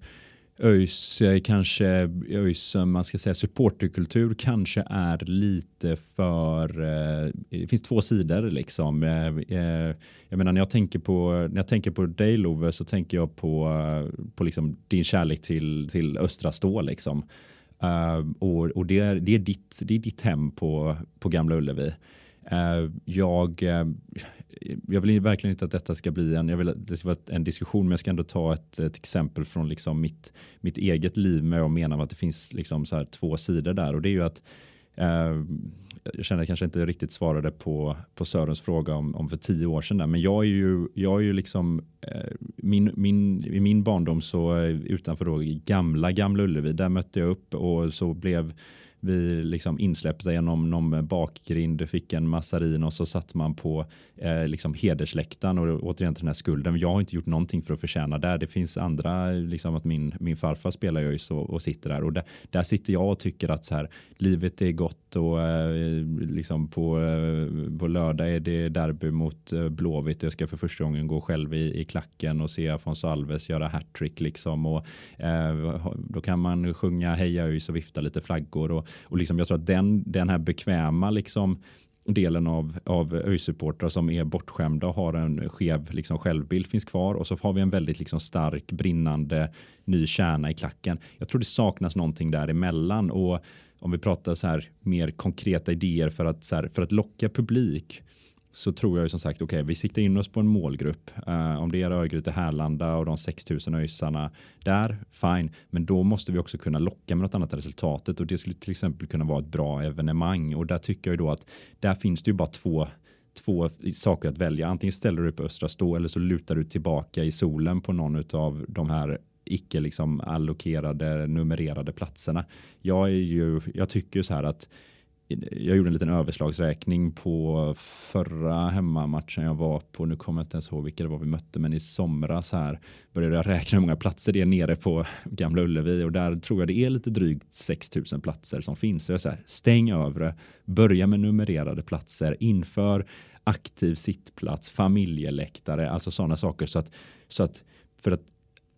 ÖIS eh, kanske, ÖIS eh, man ska säga supporterkultur kanske är lite för, eh, det finns två sidor liksom. Eh, jag menar när jag tänker på, när jag tänker på dig Love så tänker jag på, på liksom din kärlek till, till Östra Stå liksom. Uh, och och det, är, det, är ditt, det är ditt hem på, på Gamla Ullevi. Uh, jag, uh, jag vill verkligen inte att detta ska bli en, jag vill att det ska vara en diskussion, men jag ska ändå ta ett, ett exempel från liksom mitt, mitt eget liv med jag mena att det finns liksom så här två sidor där och det är ju att eh, jag känner att jag kanske inte riktigt svarade på, på Sörens fråga om, om för tio år sedan. Där. Men jag är ju, jag är ju liksom, eh, min, min, i min barndom så eh, utanför då gamla Gamla Ullevi, där mötte jag upp och så blev vi liksom insläppta genom någon bakgrind, fick en massarin och så satt man på eh, liksom hedersläktaren och återigen till den här skulden. Jag har inte gjort någonting för att förtjäna där. Det finns andra, liksom att min, min farfar spelar ju så och sitter där och där, där sitter jag och tycker att så här, livet är gott och eh, liksom på, eh, på lördag är det derby mot eh, Blåvitt. Jag ska för första gången gå själv i, i klacken och se Afonso Alves göra hattrick liksom och eh, då kan man sjunga Heja ÖIS och vifta lite flaggor och och liksom jag tror att den, den här bekväma liksom, delen av, av ÖIS-supportrar som är bortskämda och har en skev liksom, självbild finns kvar och så har vi en väldigt liksom, stark brinnande ny kärna i klacken. Jag tror det saknas någonting däremellan och om vi pratar så här mer konkreta idéer för att, så här, för att locka publik så tror jag ju som sagt, okej, okay, vi siktar in oss på en målgrupp. Uh, om det är Örgryte, Härlanda och de 6000 öjsarna där, fine. Men då måste vi också kunna locka med något annat resultatet och det skulle till exempel kunna vara ett bra evenemang och där tycker jag ju då att där finns det ju bara två två saker att välja. Antingen ställer du upp Östra Stå eller så lutar du tillbaka i solen på någon av de här icke liksom allokerade numrerade platserna. Jag är ju, jag tycker så här att jag gjorde en liten överslagsräkning på förra hemmamatchen jag var på. Nu kommer jag inte ens ihåg vilka det var vi mötte, men i somras här började jag räkna hur många platser det är nere på Gamla Ullevi och där tror jag det är lite drygt 6000 platser som finns. Så jag säger stäng övre, börja med numrerade platser, inför aktiv sittplats, familjeläktare, alltså sådana saker så att, så att för att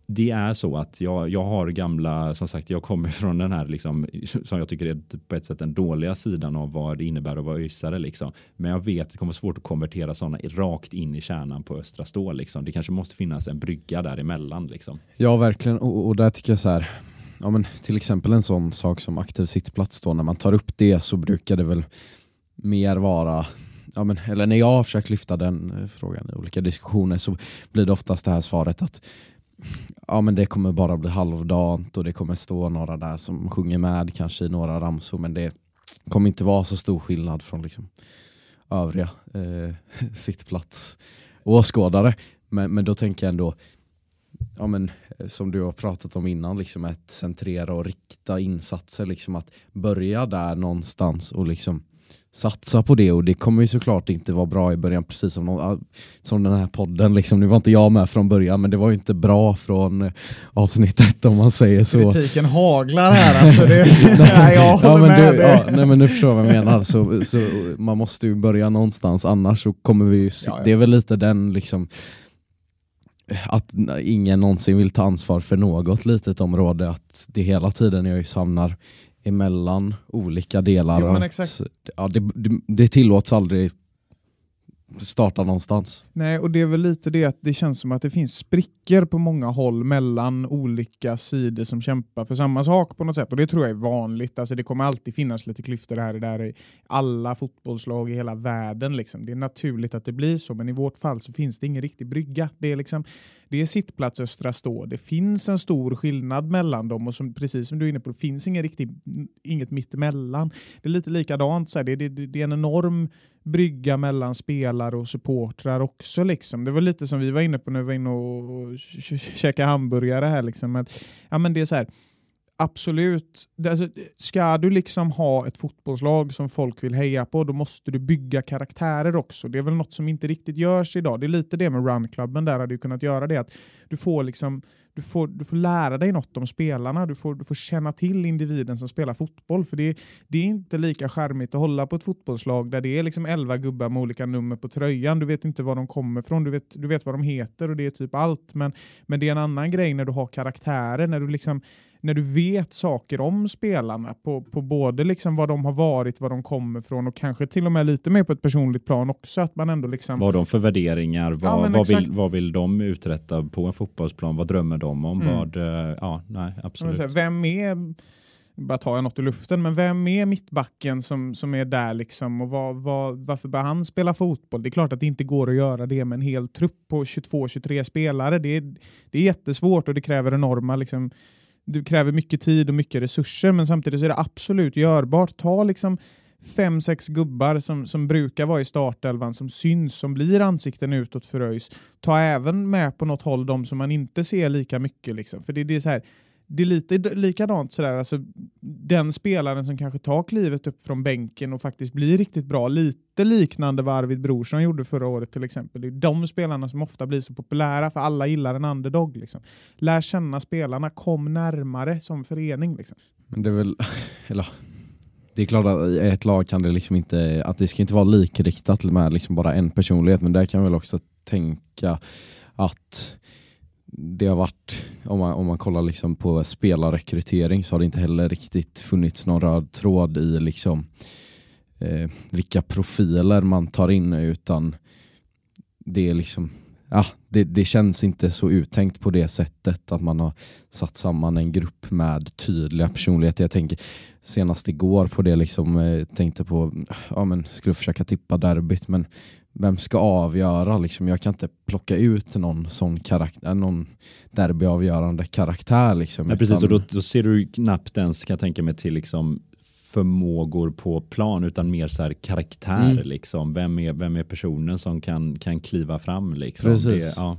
det är så att jag, jag har gamla, som sagt, jag kommer från den här, liksom, som jag tycker är på ett sätt den dåliga sidan av vad det innebär att vara ösare. Liksom. Men jag vet att det kommer vara svårt att konvertera sådana rakt in i kärnan på Östra Stål. Liksom. Det kanske måste finnas en brygga däremellan. Liksom. Ja, verkligen. Och, och där tycker jag så här, ja, men till exempel en sån sak som aktiv sittplats, då, när man tar upp det så brukar det väl mer vara ja, men, eller när jag har försökt lyfta den eh, frågan i olika diskussioner så blir det oftast det här svaret att ja, men det kommer bara bli halvdant och det kommer stå några där som sjunger med kanske i några ramsor men det kommer inte vara så stor skillnad från liksom övriga eh, sittplats åskådare. Men, men då tänker jag ändå, ja, men, eh, som du har pratat om innan, liksom att centrera och rikta insatser. Liksom att börja där någonstans och liksom satsa på det och det kommer ju såklart inte vara bra i början precis som, någon, som den här podden. Liksom. Nu var inte jag med från början men det var ju inte bra från eh, avsnittet om man säger så. Kritiken haglar här alltså. Det, nej, jag håller ja, men med du, ja, nej, men du förstår vad jag menar. Så, så, man måste ju börja någonstans annars så kommer vi ju, ja. det är väl lite den liksom att ingen någonsin vill ta ansvar för något litet område, att det hela tiden jag hamnar emellan olika delar. Jo, att, ja, det, det, det tillåts aldrig starta någonstans. Nej, och det är väl lite det att det känns som att det finns sprickor på många håll mellan olika sidor som kämpar för samma sak på något sätt. Och det tror jag är vanligt. Alltså det kommer alltid finnas lite klyftor här och där i alla fotbollslag i hela världen. Liksom. Det är naturligt att det blir så, men i vårt fall så finns det ingen riktig brygga. Det är, liksom, det är sittplats Östra Stå. Det finns en stor skillnad mellan dem och som, precis som du är inne på, det finns ingen riktig, inget mittemellan. Det är lite likadant. Så här. Det, det, det är en enorm brygga mellan spelare och supportrar också. Liksom. Det var lite som vi var inne på när vi var inne och käkade hamburgare här. Liksom. Att, ja, men det är så här, absolut, alltså, ska du liksom ha ett fotbollslag som folk vill heja på, då måste du bygga karaktärer också. Det är väl något som inte riktigt görs idag. Det är lite det med Runklubben, där hade du kunnat göra det. att Du får liksom du, får, du får lära dig något om spelarna, du får, du får känna till individen som spelar fotboll. För det, det är inte lika charmigt att hålla på ett fotbollslag där det är liksom 11 gubbar med olika nummer på tröjan. Du vet inte var de kommer ifrån, du vet, du vet vad de heter och det är typ allt. Men, men det är en annan grej när du har karaktärer, när du liksom när du vet saker om spelarna på, på både liksom vad de har varit, vad de kommer från och kanske till och med lite mer på ett personligt plan också. Att man ändå liksom... Vad har de för värderingar? Vad, Ja, vad, vill, vad vill de uträtta på en fotbollsplan? Vad drömmer de om? Mm. Vad, eh, ja, nej, absolut. säga, Vem är, bara tar jag något ur luften, men vem är mittbacken som, som är där liksom och vad, vad, varför bör han spela fotboll? Det är klart att det inte går att göra det med en hel trupp på 22-23 spelare. Det är, det är jättesvårt och det kräver enorma liksom, det kräver mycket tid och mycket resurser, men samtidigt så är det absolut görbart. Ta liksom fem, sex gubbar som, som brukar vara i startelvan, som syns, som blir ansikten utåt för ÖIS. Ta även med på något håll de som man inte ser lika mycket. Liksom. För det, det är så här, det är lite likadant sådär, alltså, den spelaren som kanske tar klivet upp från bänken och faktiskt blir riktigt bra, lite liknande vad Arvid Brorsson gjorde förra året till exempel. Det är de spelarna som ofta blir så populära för alla gillar en underdog. Liksom. Lär känna spelarna, kom närmare som förening. Liksom. Men det är väl, eller det är klart att i ett lag kan det liksom inte, att det ska inte vara likriktat med liksom bara en personlighet, men där kan jag väl också tänka att det har varit, om man, om man kollar liksom på spelarrekrytering så har det inte heller riktigt funnits någon röd tråd i liksom eh, vilka profiler man tar in utan det är liksom Ja, det, det känns inte så uttänkt på det sättet att man har satt samman en grupp med tydliga personligheter. Jag tänker senast igår på det, liksom, eh, tänkte på, ja men skulle försöka tippa derbyt men vem ska avgöra? Liksom, jag kan inte plocka ut någon sån karaktär, någon derbyavgörande karaktär. Liksom, Men precis, och då, då ser du knappt ens, kan jag tänka mig, till liksom förmågor på plan utan mer så här karaktär. Mm. Liksom. Vem, är, vem är personen som kan, kan kliva fram? Liksom. Precis. Det, ja.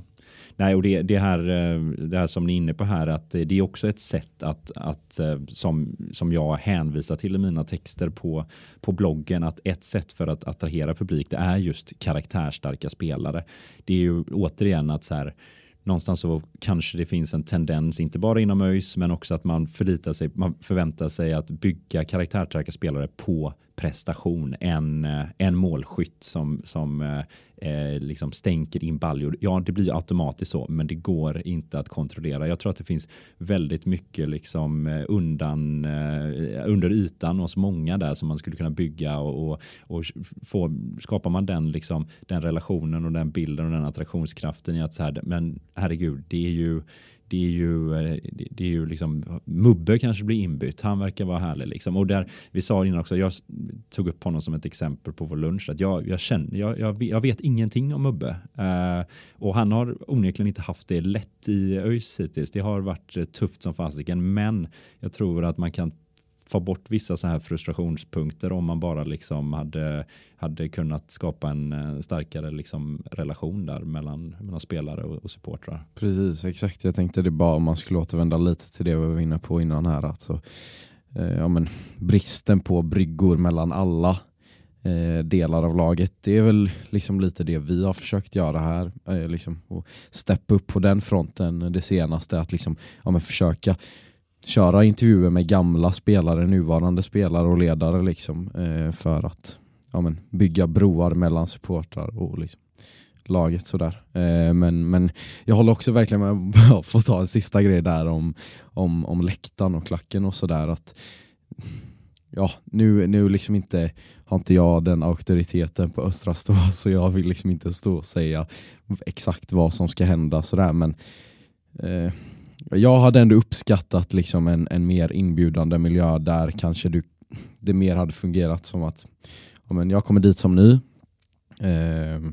Nej, och det, det, här, eh, det här som ni är inne på här, att eh, det är också ett sätt att, att eh, som, som jag hänvisar till i mina texter på, på bloggen, att ett sätt för att attrahera publik det är just karaktärstarka spelare. Det är ju återigen att så här, någonstans så kanske det finns en tendens, inte bara inom ÖIS, men också att man förlitar sig, man förväntar sig att bygga karaktärstarka spelare på prestation. än eh, en målskytt som, som eh, eh, liksom stänker in baljor. Ja, det blir automatiskt så, men det går inte att kontrollera. Jag tror att det finns väldigt mycket liksom eh, undan, eh, under ytan hos många där som man skulle kunna bygga och, och, och få, skapar man den, liksom, den relationen och den bilden och den attraktionskraften i att så här, men herregud, det är ju det är ju, eh, det- är ju liksom, Mubbe kanske blir inbytt, han verkar vara härlig. Liksom. Och där, vi sa innan också, jag tog upp honom som ett exempel på vår lunch, att jag, jag, känner, jag, jag, jag vet ingenting om Mubbe. Eh, och han har onekligen inte haft det lätt i ÖIS hittills. Det har varit eh, tufft som fasiken, men jag tror att man kan få bort vissa så här frustrationspunkter om man bara liksom hade, hade kunnat skapa en eh, starkare liksom relation där mellan, mellan spelare och, och supportrar. Precis, exakt. Jag tänkte det bara om man skulle återvända lite till det vi var inne på innan här. Alltså, eh, ja, men, bristen på bryggor mellan alla eh, delar av laget. Det är väl liksom lite det vi har försökt göra här. Eh, liksom, och steppa upp på den fronten eh, det senaste. Att liksom, ja, men, försöka köra intervjuer med gamla spelare, nuvarande spelare och ledare liksom, eh, för att ja, men, bygga broar mellan supportrar och liksom, laget. Sådär. Eh, men, men jag håller också verkligen med, att få ta en sista grej där om, om, om läktaren och klacken och sådär. att Ja, nu, nu liksom inte, har inte jag den auktoriteten på Östra Stå så jag vill liksom inte stå och säga exakt vad som ska hända sådär men eh, jag hade ändå uppskattat liksom en, en mer inbjudande miljö där kanske du, det mer hade fungerat som att ja, men jag kommer dit som ny eh,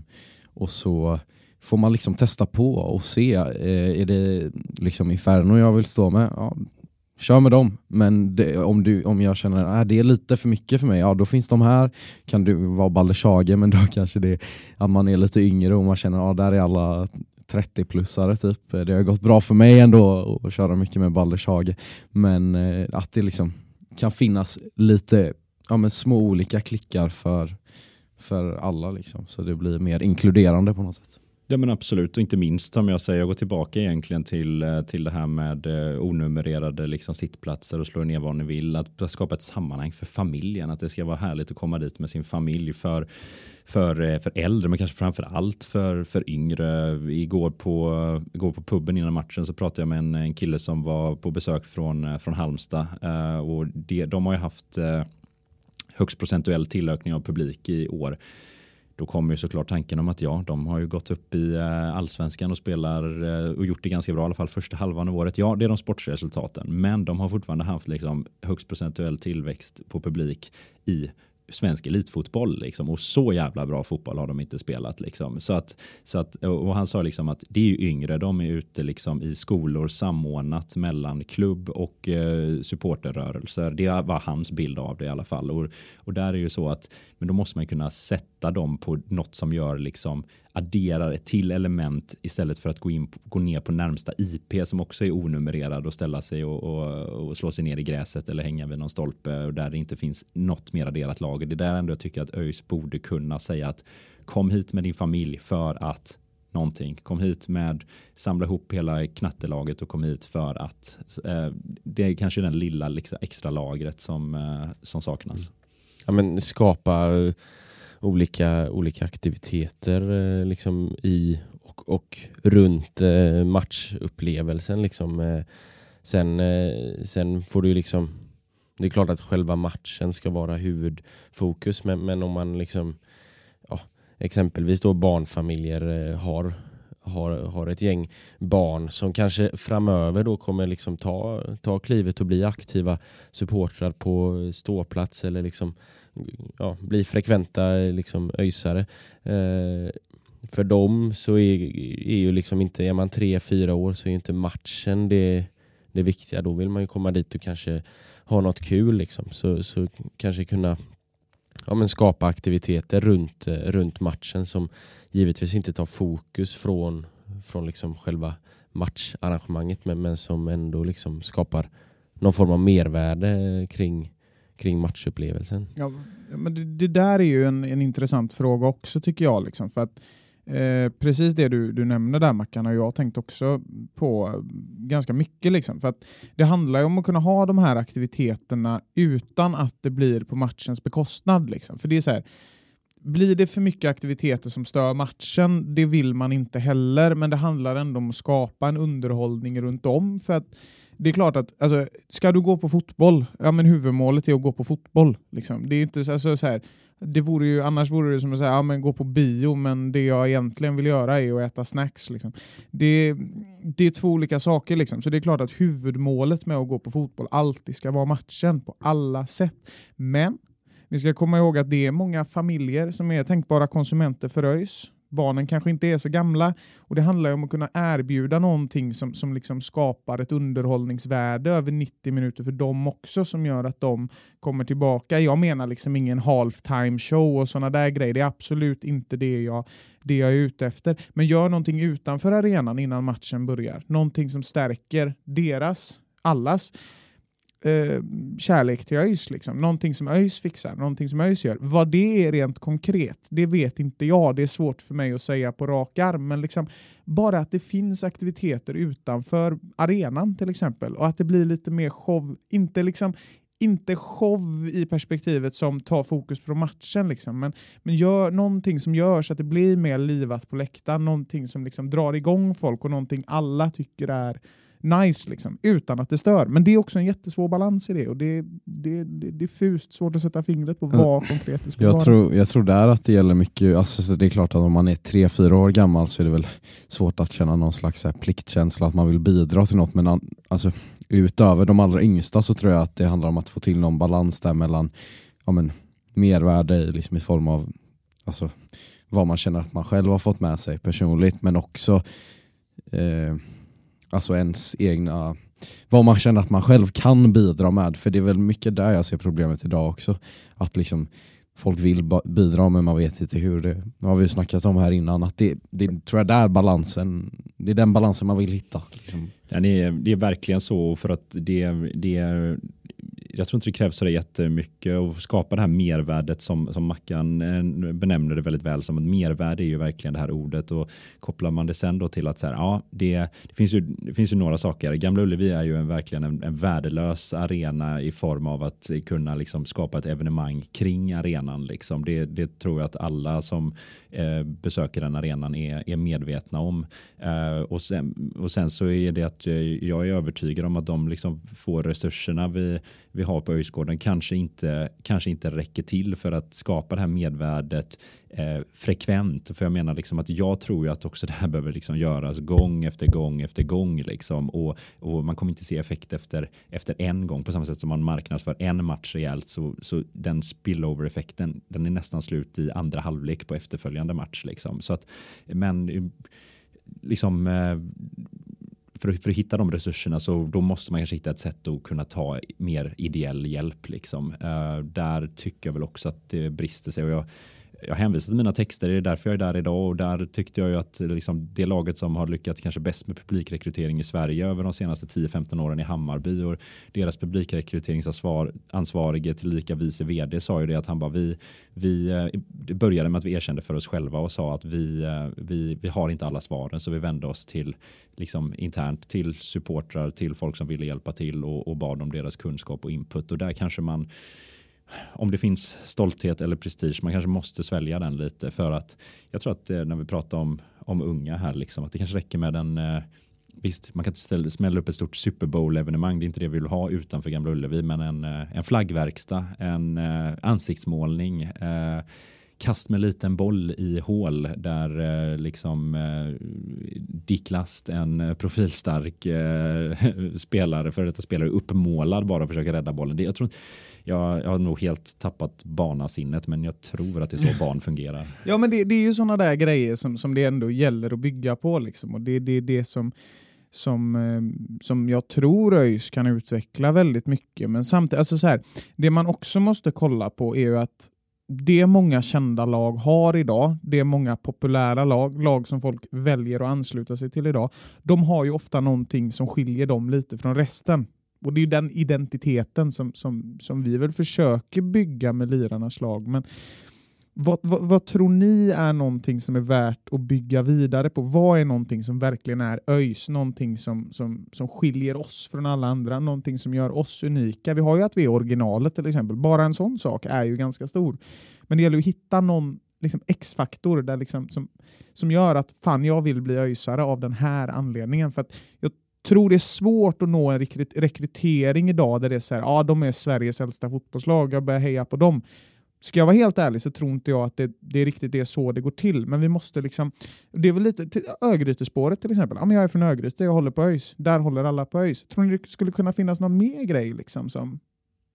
och så får man liksom testa på och se. Eh, är det liksom Inferno jag vill stå med? Ja, kör med dem. Men det, om, du, om jag känner att det är lite för mycket för mig, ja då finns de här. Kan du vara Baldershage, men då kanske det att man är lite yngre och man känner att där är alla 30-plussare typ. Det har gått bra för mig ändå att köra mycket med Balders hage, Men eh, att det liksom kan finnas lite ja, men små olika klickar för för alla liksom, så det blir mer inkluderande på något sätt. Ja men absolut och inte minst som jag säger, jag går tillbaka egentligen till, eh, till det här med eh, onumrerade liksom, sittplatser och slå ner vad ni vill. Att skapa ett sammanhang för familjen, att det ska vara härligt att komma dit med sin familj för, för, eh, för äldre men kanske framför allt för, för yngre. Igår på, igår på puben innan matchen så pratade jag med en, en kille som var på besök från, från Halmstad och det, de har ju haft högst procentuell tillökning av publik i år då kommer ju såklart tanken om att ja, de har ju gått upp i eh, allsvenskan och spelar eh, och gjort det ganska bra i alla fall första halvan av året. Ja, det är de sportsresultaten, men de har fortfarande haft liksom högst procentuell tillväxt på publik i svensk elitfotboll liksom. och så jävla bra fotboll har de inte spelat liksom. Så att, så att, och han sa liksom att det är ju yngre, de är ute liksom i skolor samordnat mellan klubb och eh, supporterrörelser. Det var hans bild av det i alla fall. Och, och där är ju så att, men då måste man kunna sätta dem på något som gör liksom adderar ett till element istället för att gå, in, gå ner på närmsta IP som också är onumrerad och ställa sig och, och, och slå sig ner i gräset eller hänga vid någon stolpe och där det inte finns något mer adderat lager. Det är där ändå jag tycker att ÖIS borde kunna säga att kom hit med din familj för att någonting. Kom hit med, samla ihop hela knattelaget och kom hit för att eh, det är kanske den lilla liksom, extra lagret som, eh, som saknas. Mm. Ja, men skapa eh, olika, olika aktiviteter eh, liksom i och, och runt eh, matchupplevelsen. Liksom. Eh, sen, eh, sen får du liksom det är klart att själva matchen ska vara huvudfokus men, men om man liksom ja, exempelvis då barnfamiljer eh, har, har, har ett gäng barn som kanske framöver då kommer liksom ta, ta klivet och bli aktiva supportrar på ståplats eller liksom ja, bli frekventa eh, liksom, öjsare. Eh, för dem så är, är ju liksom inte, är man tre, fyra år så är inte matchen det, det viktiga. Då vill man ju komma dit och kanske ha något kul. Liksom. Så, så kanske kunna ja, men skapa aktiviteter runt, eh, runt matchen som givetvis inte tar fokus från, från liksom själva matcharrangemanget men, men som ändå liksom skapar någon form av mervärde kring, kring matchupplevelsen. Ja, men det, det där är ju en, en intressant fråga också tycker jag. Liksom, för att Eh, precis det du, du nämner där Mackan har jag tänkt också på ganska mycket. Liksom, för att Det handlar ju om att kunna ha de här aktiviteterna utan att det blir på matchens bekostnad. Liksom. För det är så här, blir det för mycket aktiviteter som stör matchen, det vill man inte heller, men det handlar ändå om att skapa en underhållning runt om. För att det är klart att alltså, ska du gå på fotboll, ja men huvudmålet är att gå på fotboll. Liksom. Det är inte alltså, så här, det vore ju, annars vore det som att säga ja, men gå på bio, men det jag egentligen vill göra är att äta snacks. Liksom. Det, det är två olika saker. Liksom. Så det är klart att huvudmålet med att gå på fotboll alltid ska vara matchen på alla sätt. Men vi ska komma ihåg att det är många familjer som är tänkbara konsumenter för ÖIS. Barnen kanske inte är så gamla och det handlar om att kunna erbjuda någonting som, som liksom skapar ett underhållningsvärde över 90 minuter för dem också som gör att de kommer tillbaka. Jag menar liksom ingen halftime show och sådana där grejer. Det är absolut inte det jag, det jag är ute efter. Men gör någonting utanför arenan innan matchen börjar. Någonting som stärker deras, allas eh, kärlek till ÖIS. Liksom. Någonting som ÖIS fixar, någonting som ÖIS gör. Vad det är rent konkret, det vet inte jag. Det är svårt för mig att säga på rak arm. Men liksom, bara att det finns aktiviteter utanför arenan till exempel och att det blir lite mer show. Inte liksom inte show i perspektivet som tar fokus på matchen, liksom, men, men gör någonting som gör så att det blir mer livat på läktaren, någonting som liksom drar igång folk och någonting alla tycker är nice liksom, utan att det stör. Men det är också en jättesvår balans i det och det, det, det är diffust, svårt att sätta fingret på vad konkret det skulle jag vara. Tror, jag tror där att det gäller mycket, alltså, det är klart att om man är tre fyra år gammal så är det väl svårt att känna någon slags här, pliktkänsla, att man vill bidra till något. Men alltså, utöver de allra yngsta så tror jag att det handlar om att få till någon balans där mellan ja, men, mervärde liksom, i form av alltså, vad man känner att man själv har fått med sig personligt men också eh, Alltså ens egna, vad man känner att man själv kan bidra med. För det är väl mycket där jag ser problemet idag också. Att liksom folk vill bidra men man vet inte hur. Det, det har vi snackat om här innan. Att det, det tror jag där balansen, det är den balansen man vill hitta. Liksom. Ja, det, är, det är verkligen så för att det, det är jag tror inte det krävs så jättemycket att skapa det här mervärdet som, som Mackan eh, benämner det väldigt väl som ett mervärde är ju verkligen det här ordet och kopplar man det sen då till att så här, ja, det, det, finns ju, det finns ju några saker. Gamla Ullevi är ju en, verkligen en, en värdelös arena i form av att kunna liksom skapa ett evenemang kring arenan. Liksom. Det, det tror jag att alla som eh, besöker den arenan är, är medvetna om. Eh, och, sen, och sen så är det att jag är övertygad om att de liksom får resurserna vi, vi har på Öjsgården kanske inte, kanske inte räcker till för att skapa det här medvärdet eh, frekvent. För jag menar liksom att jag tror ju att också det här behöver liksom göras gång efter gång efter gång. Liksom. Och, och man kommer inte se effekt efter, efter en gång på samma sätt som man marknadsför en match rejält så, så den spillover-effekten den är nästan slut i andra halvlek på efterföljande match. Liksom. Så att, men eh, liksom eh, för, för att hitta de resurserna så då måste man kanske hitta ett sätt att kunna ta mer ideell hjälp. Liksom. Uh, där tycker jag väl också att det brister sig. Och jag, jag hänvisar till mina texter, det är därför jag är där idag. Och där tyckte jag ju att liksom, det laget som har lyckats kanske bäst med publikrekrytering i Sverige över de senaste 10-15 åren i Hammarby. Och deras publikrekryteringsansvarige tillika vice vd sa ju det att han bara vi, vi eh, det började med att vi erkände för oss själva och sa att vi, eh, vi, vi har inte alla svaren. Så vi vände oss till liksom internt till supportrar, till folk som ville hjälpa till och, och bad om deras kunskap och input. Och där kanske man om det finns stolthet eller prestige, man kanske måste svälja den lite för att jag tror att eh, när vi pratar om, om unga här, liksom, att det kanske räcker med en eh, Visst, man kan inte smälla upp ett stort Super Bowl-evenemang, det är inte det vi vill ha utanför Gamla Ullevi, men en, eh, en flaggverkstad, en ansiktsmålning, eh, kast med liten boll i hål där eh, liksom eh, Dick Last, en profilstark eh, spelare, för detta spelare, uppmålad bara försöker rädda bollen. Det, jag tror jag, jag har nog helt tappat barnasinnet men jag tror att det är så barn fungerar. Ja men det, det är ju sådana där grejer som, som det ändå gäller att bygga på liksom. och det är det, det som som, eh, som jag tror ÖIS kan utveckla väldigt mycket. Men samtidigt, alltså så här, det man också måste kolla på är ju att det många kända lag har idag, det många populära lag, lag som folk väljer att ansluta sig till idag, de har ju ofta någonting som skiljer dem lite från resten. Och det är den identiteten som, som, som vi väl försöker bygga med lirarnas lag. Men vad, vad, vad, tror ni är någonting som är värt att bygga vidare på? Vad är någonting som verkligen är ÖIS? Någonting som, som, som skiljer oss från alla andra? Någonting som gör oss unika? Vi har ju att vi är originalet till exempel. Bara en sån sak är ju ganska stor. Men det gäller att hitta någon liksom X-faktor där liksom, som, som gör att fan, jag vill bli öisare av den här anledningen. För att jag tror det är svårt att nå en rekrytering idag där det är så här, ja de är Sveriges äldsta fotbollslag, jag börjar heja på dem. Ska jag vara helt ärlig så tror inte jag att det, det är riktigt det så det går till. Men vi måste liksom, det är väl lite, till, Örgrytespåret till exempel. Ja, men jag är från Örgryte, jag håller på ÖIS. Där håller alla på ÖIS. Tror ni det skulle kunna finnas någon mer grej liksom som,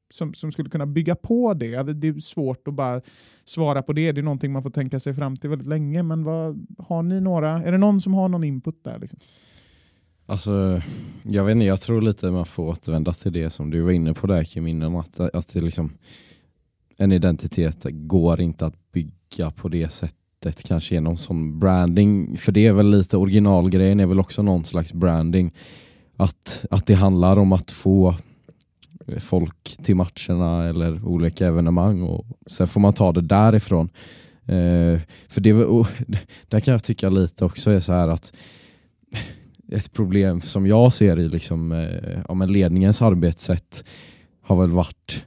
som, som skulle kunna bygga på det? Det är svårt att bara svara på det. Det är någonting man får tänka sig fram till väldigt länge. Men vad, har ni några, är det någon som har någon input där? Liksom? Alltså, jag vet inte, jag tror lite man får återvända till det som du var inne på där Kim innan, att, att det liksom, en identitet går inte att bygga på det sättet, kanske genom sån branding, för det är väl lite originalgrejen, är väl också någon slags branding, att, att det handlar om att få folk till matcherna eller olika evenemang och sen får man ta det därifrån. Eh, för det, och, där kan jag tycka lite också är så här att ett problem som jag ser i liksom, eh, ja, ledningens arbetssätt har väl varit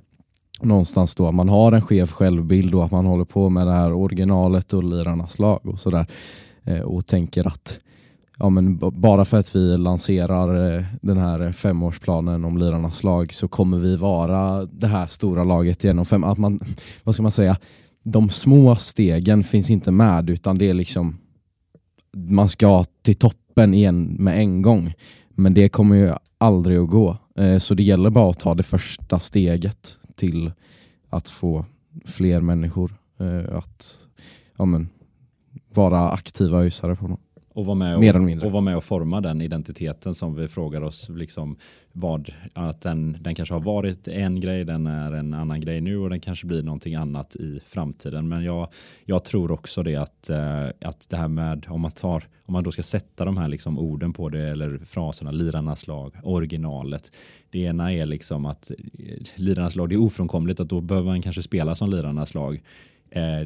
någonstans då att man har en skev självbild och att man håller på med det här originalet och lirarnas lag och sådär eh, och tänker att ja, men bara för att vi lanserar eh, den här femårsplanen om lirarnas lag så kommer vi vara det här stora laget genom fem. Att man, vad ska man säga? De små stegen finns inte med utan det är liksom man ska till toppen igen med en gång. Men det kommer ju aldrig att gå. Eh, så det gäller bara att ta det första steget till att få fler människor eh, att ja, men, vara aktiva ösare på något. Och vara med Mer eller och, mindre. och, vara med och forma den identiteten som vi frågar oss. Liksom, vad, att den, den kanske har varit en grej, den är en annan grej nu och den kanske blir någonting annat i framtiden. Men jag, jag tror också det att, eh, att det här med om man, tar, om man då ska sätta de här liksom orden på det eller fraserna, lirarnas lag, originalet. Det ena är liksom att eh, lirarnas lag, det är ofrånkomligt att då behöver man kanske spela som lirarnas lag.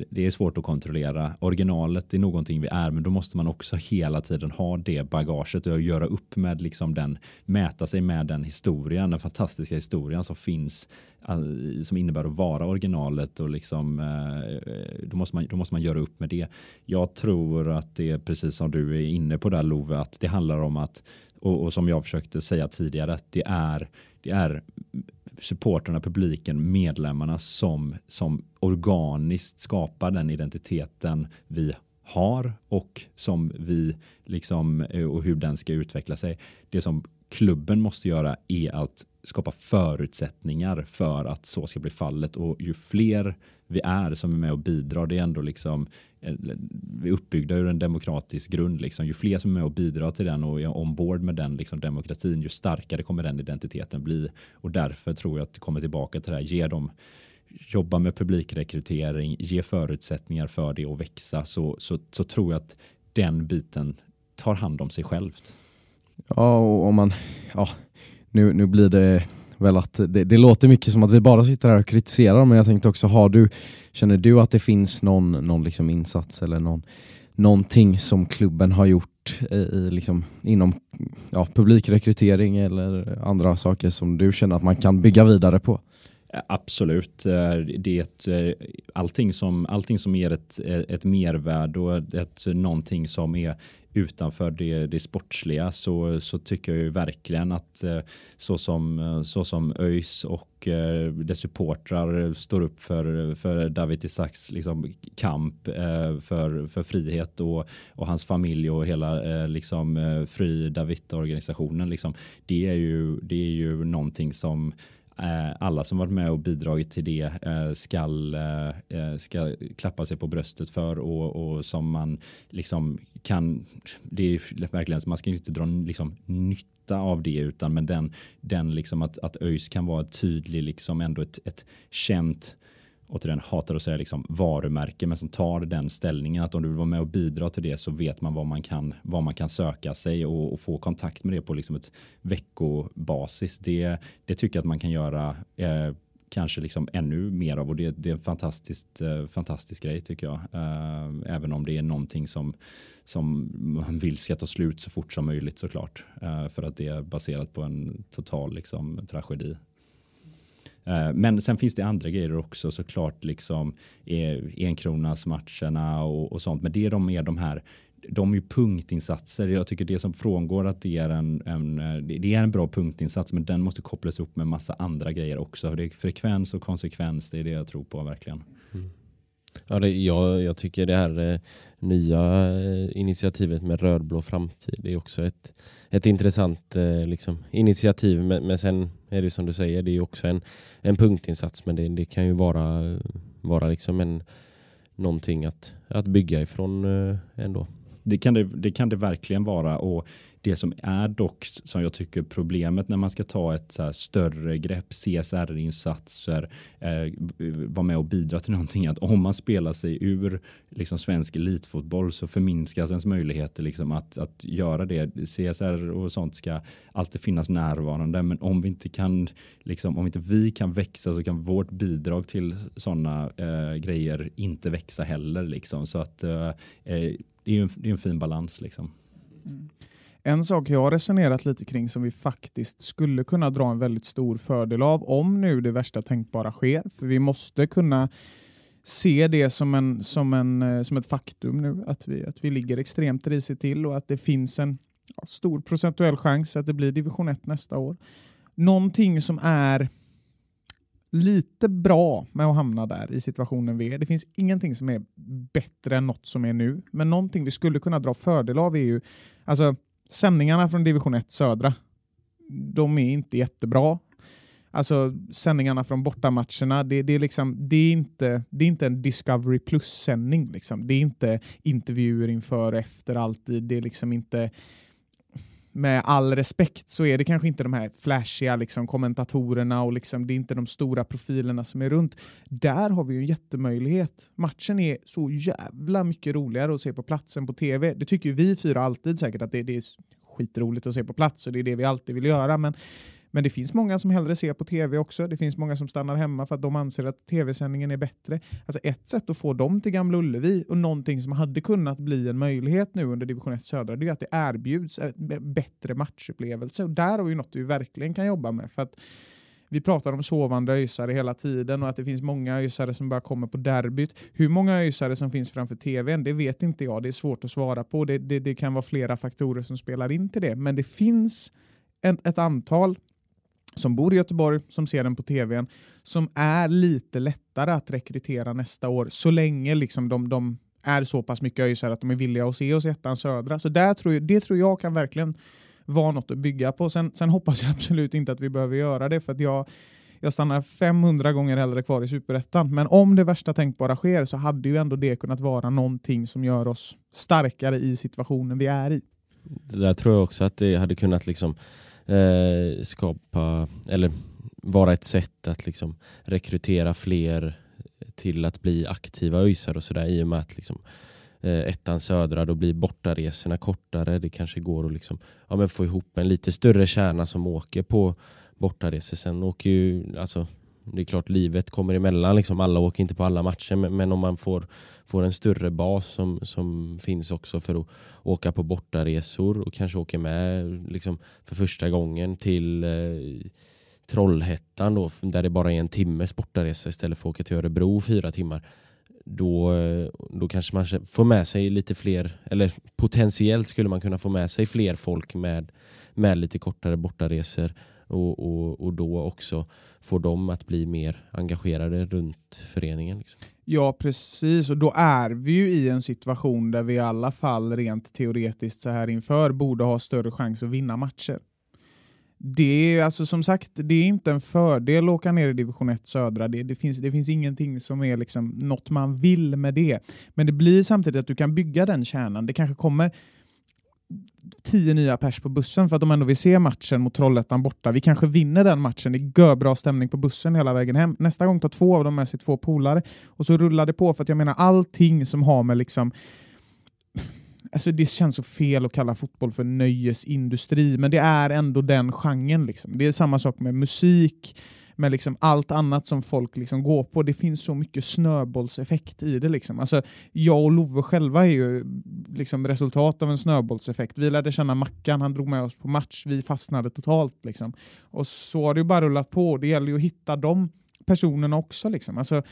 Det är svårt att kontrollera. Originalet är någonting vi är, men då måste man också hela tiden ha det bagaget och göra upp med liksom den, mäta sig med den historien, den fantastiska historien som finns, som innebär att vara originalet och liksom, eh, då måste, man, då måste man göra upp med det. Jag tror att det är precis som du är inne på där Love, att det handlar om att, och, och som jag försökte säga tidigare, att det är, det är supporterna, publiken, medlemmarna som, som organiskt skapar den identiteten vi har och som vi liksom eh, och hur den ska utveckla sig. Det som klubben måste göra är att skapa förutsättningar för att så ska bli fallet och ju fler vi är som är med och bidrar, det är ändå liksom eh, vi är uppbyggda ur en demokratisk grund. Liksom. Ju fler som är med och bidrar till den och är ombord med den liksom, demokratin, ju starkare kommer den identiteten bli. Och därför tror jag att det kommer tillbaka till det här, ge dem jobba med publikrekrytering, ge förutsättningar för det och växa så, så, så tror jag att den biten tar hand om sig självt. Ja, och om man, ja, nu, nu blir det väl att det, det låter mycket som att vi bara sitter här och kritiserar men jag tänkte också, har du, känner du att det finns någon, någon liksom insats eller någon, någonting som klubben har gjort i, i liksom, inom ja, publikrekrytering eller andra saker som du känner att man kan bygga vidare på? Absolut. Eh, det är ett, eh, allting, som, allting som ger ett, eh, ett mervärde och ett, någonting som är utanför det, det sportsliga så, så tycker jag ju verkligen att så som, så som ÖIS och dess supportrar står upp för, för David Isaks liksom, kamp för, för frihet och, och hans familj och hela liksom, Fri David-organisationen. Liksom, det, är ju, det är ju någonting som Eh, alla som varit med och bidragit till det eh, ska, eh, ska klappa sig på bröstet för och, och som man liksom kan, det är verkligen, så man ska inte dra liksom nytta av det utan men den, den liksom att, att ÖIS kan vara ett tydlig, liksom ändå ett, ett känt återigen hatar att säga liksom varumärke men som tar den ställningen att om du vill vara med och bidra till det så vet man vad man kan, vad man kan söka sig och, och få kontakt med det på liksom ett veckobasis. Det, det tycker jag att man kan göra eh, kanske liksom ännu mer av och det, det är en fantastiskt, eh, fantastisk grej tycker jag. Eh, även om det är någonting som, som man vill ska ta slut så fort som möjligt såklart. Eh, för att det är baserat på en total liksom, tragedi. Eh, men sen finns det andra grejer också såklart, liksom eh, enkronasmatcherna och, och sånt. Men det är de mer de här de är ju punktinsatser. Jag tycker det som frångår att det är en, en, eh, det är en bra punktinsats men den måste kopplas upp med massa andra grejer också. Det är frekvens och konsekvens, det är det jag tror på verkligen. Mm. Ja, det, jag, jag tycker det här eh, nya initiativet med rödblå framtid det är också ett, ett intressant eh, liksom, initiativ. Men, men sen är det som du säger, det är också en, en punktinsats men det, det kan ju vara, vara liksom en, någonting att, att bygga ifrån eh, ändå. Det kan det, det kan det verkligen vara och det som är dock som jag tycker problemet när man ska ta ett så här större grepp, CSR-insatser, eh, vara med och bidra till någonting, att om man spelar sig ur liksom, svensk elitfotboll så förminskas ens möjligheter liksom, att, att göra det. CSR och sånt ska alltid finnas närvarande, men om vi inte kan, liksom, om inte vi kan växa så kan vårt bidrag till sådana eh, grejer inte växa heller. Liksom. Så att eh, eh det är en, det är en fin balans. Liksom. Mm. En sak jag har resonerat lite kring som vi faktiskt skulle kunna dra en väldigt stor fördel av om nu det värsta tänkbara sker. För vi måste kunna se det som, en, som, en, eh, som ett faktum nu att vi, att vi ligger extremt risigt till och att det finns en ja, stor procentuell chans att det blir division 1 nästa år. Någonting som är lite bra med att hamna där i situationen vi är. Det finns ingenting som är bättre än något som är nu, men någonting vi skulle kunna dra fördel av är ju alltså sändningarna från division 1 södra. De är inte jättebra. alltså sändningarna från bortamatcherna, det, det, är liksom, det, är inte, det är inte en Discovery Plus-sändning. Liksom. Det är inte intervjuer inför och efter alltid. Det är liksom inte med all respekt så är det kanske inte de här flashiga liksom, kommentatorerna och liksom, det är inte de stora profilerna som är runt. Där har vi ju en jättemöjlighet. Matchen är så jävla mycket roligare att se på platsen på tv. Det tycker ju vi fyra alltid säkert att det, det är skitroligt att se på plats och det är det vi alltid vill göra. Men men det finns många som hellre ser på tv också. Det finns många som stannar hemma för att de anser att tv-sändningen är bättre. Alltså ett sätt att få dem till Gamla Ullevi och någonting som hade kunnat bli en möjlighet nu under division 1 södra, det är att det erbjuds en bättre matchupplevelse. Och där har vi något vi verkligen kan jobba med. För att vi pratar om sovande öjsare hela tiden och att det finns många öjsare som bara kommer på derbyt. Hur många öjsare som finns framför tvn, det vet inte jag. Det är svårt att svara på. Det, det, det kan vara flera faktorer som spelar in till det. Men det finns en, ett antal som bor i Göteborg, som ser den på tvn, som är lite lättare att rekrytera nästa år så länge liksom de, de är så pass mycket öjsare att de är villiga att se oss i ettan södra. Så där tror jag, det tror jag kan verkligen vara något att bygga på. Sen, sen hoppas jag absolut inte att vi behöver göra det för att jag, jag stannar 500 gånger hellre kvar i superettan. Men om det värsta tänkbara sker så hade ju ändå det kunnat vara någonting som gör oss starkare i situationen vi är i. Det där tror jag också att det hade kunnat liksom eh, skapa, eller vara ett sätt att liksom rekrytera fler till att bli aktiva öjsar och sådär i och med att liksom, eh, ettan södra då blir bortaresorna kortare. Det kanske går att liksom, ja, men få ihop en lite större kärna som åker på bortaresor. Sen åker ju, alltså, det är klart livet kommer emellan, liksom. alla åker inte på alla matcher men, men om man får, får en större bas som, som finns också för att åka på bortaresor och kanske åker med liksom, för första gången till eh, Trollhättan då, där det bara är en timmes bortaresa istället för att åka till Örebro fyra timmar. Då, eh, då kanske man får med sig lite fler, eller potentiellt skulle man kunna få med sig fler folk med, med lite kortare bortaresor och, och, och då också få dem att bli mer engagerade runt föreningen. Liksom. Ja, precis. Och då är vi ju i en situation där vi i alla fall rent teoretiskt så här inför borde ha större chans att vinna matcher. Det är alltså som sagt, det är inte en fördel att åka ner i division 1 södra. Det, det, finns, det finns ingenting som är liksom något man vill med det. Men det blir samtidigt att du kan bygga den kärnan. Det kanske kommer tio nya pers på bussen för att de ändå vill se matchen mot Trollhättan borta. Vi kanske vinner den matchen. Det är görbra stämning på bussen hela vägen hem. Nästa gång tar två av dem med sig två polare och så rullar det på för att jag menar allting som har med liksom Alltså det känns så fel att kalla fotboll för nöjesindustri, men det är ändå den genren. Liksom. Det är samma sak med musik, men liksom allt annat som folk liksom går på. Det finns så mycket snöbollseffekt i det. Liksom. Alltså, jag och Love själva är ju liksom resultat av en snöbollseffekt. Vi lärde känna Mackan, han drog med oss på match, vi fastnade totalt. Liksom. Och så har det ju bara rullat på. Det gäller ju att hitta de personerna också. Liksom. Alltså,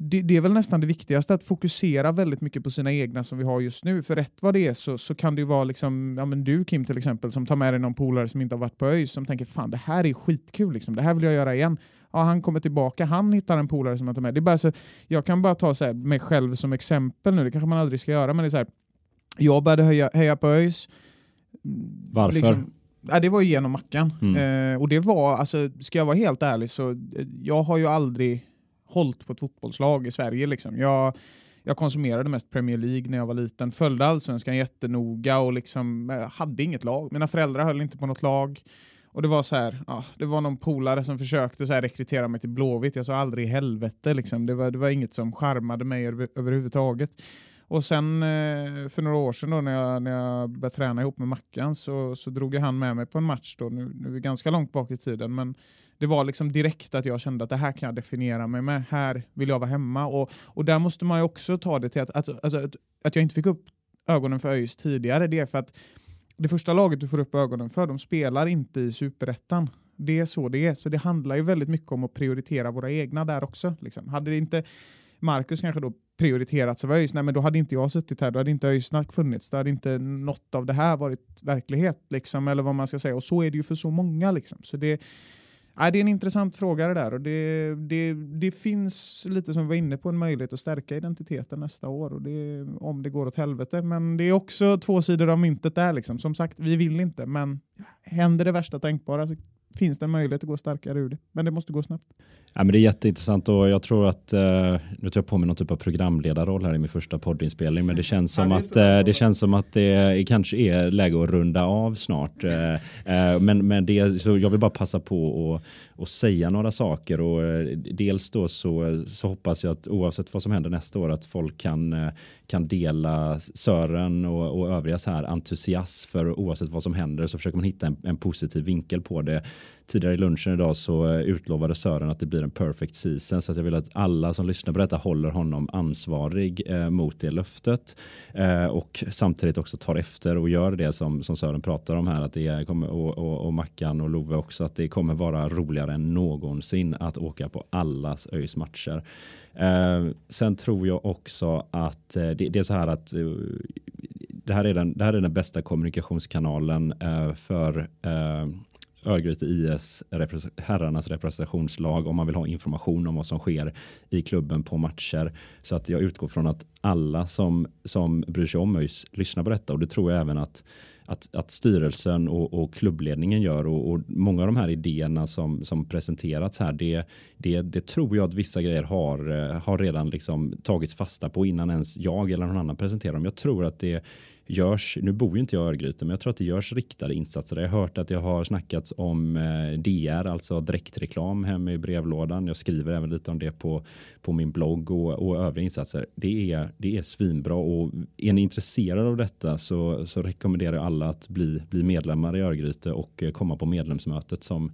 det, det, är väl nästan det viktigaste, att fokusera väldigt mycket på sina egna som vi har just nu. För rätt vad det är så, så kan det ju vara liksom, ja, men du Kim till exempel som tar med dig någon polare som inte har varit på ÖIS som tänker fan det här är skitkul, liksom. det här vill jag göra igen. Ja, han kommer tillbaka, han hittar en polare som han tar med. Det är bara så, jag kan bara ta så här, mig själv som exempel nu, det kanske man aldrig ska göra, men det är så här, jag började höja, heja på ÖIS. Varför? Liksom, ja, det var ju genom Mackan. Mm. Eh, och det var, alltså, ska jag vara helt ärlig så, eh, jag har ju aldrig hållt på ett fotbollslag i Sverige. Liksom. Jag, jag konsumerade mest Premier League när jag var liten, följde allsvenskan jättenoga och liksom, eh, hade inget lag. Mina föräldrar höll inte på något lag. Och det var så här, ja, det var någon polare som försökte så här rekrytera mig till Blåvitt. Jag sa aldrig i helvete. Liksom. Det, var, det var inget som charmade mig över, överhuvudtaget. Och sen eh, för några år sedan då, när, jag, när jag började träna ihop med Mackan så, så drog han med mig på en match. Då. Nu, nu är vi ganska långt bak i tiden, men det var liksom direkt att jag kände att det här kan jag definiera mig med. Här vill jag vara hemma. Och, och där måste man ju också ta det till att, att, alltså, att, att jag inte fick upp ögonen för ÖIS tidigare. Det är för att det första laget du får upp ögonen för, de spelar inte i superettan. Det är så det är. Så det handlar ju väldigt mycket om att prioritera våra egna där också. Liksom. Hade det inte Marcus kanske då prioriterats av ÖIS, nej men då hade inte jag suttit här, då hade inte ÖIS-snack funnits, då hade inte något av det här varit verklighet, liksom, eller vad man ska säga. Och så är det ju för så många. Liksom. Så det, Nej, det är en intressant fråga det där och det, det, det finns lite som vi var inne på en möjlighet att stärka identiteten nästa år och det, om det går åt helvete. Men det är också två sidor av myntet där. Liksom. Som sagt, vi vill inte, men händer det värsta tänkbara så finns det en möjlighet att gå starkare ur det. Men det måste gå snabbt. Ja, men det är jätteintressant och jag tror att, eh, nu tar jag på mig någon typ av programledarroll här i min första poddinspelning, men det känns som, Ja, att, det är så. eh, det, känns som att det kanske är läge att runda av snart. Eh, eh, men men det, så jag vill bara passa på att och säga några saker och eh, dels då så, så hoppas jag att oavsett vad som händer nästa år att folk kan, eh, kan dela Sören och, och övriga så här entusiasm för oavsett vad som händer så försöker man hitta en, en positiv vinkel på det. Tidigare i lunchen idag så eh, utlovade Sören att det blir en perfect season så att jag vill att alla som lyssnar på detta håller honom ansvarig eh, mot det löftet eh, och samtidigt också tar efter och gör det som, som Sören pratar om här att det är, kommer, och, och, och Mackan och Love också att det kommer vara roligare än någonsin att åka på allas ÖIS matcher. Eh, sen tror jag också att eh, det, det är så här att eh, det här är den, det här är den bästa kommunikationskanalen eh, för eh, Örgryte IS herrarnas representationslag om man vill ha information om vad som sker i klubben på matcher. Så att jag utgår från att alla som, som bryr sig om ÖIS lyssnar på detta och det tror jag även att att, att styrelsen och, och klubbledningen gör och, och många av de här idéerna som, som presenterats här det, det, det tror jag att vissa grejer har, eh, har redan liksom tagits fasta på innan ens jag eller någon annan presenterar dem. Jag tror att det görs, nu bor ju inte jag i Örgryte, men jag tror att det görs riktade insatser. Jag har hört att jag har snackats om eh, DR, alltså direktreklam hemma i brevlådan. Jag skriver även lite om det på, på min blogg och, och övriga insatser. Det är, det är svinbra och är ni intresserade av detta så, så rekommenderar jag alla att bli, bli medlemmar i Örgryte och eh, komma på medlemsmötet som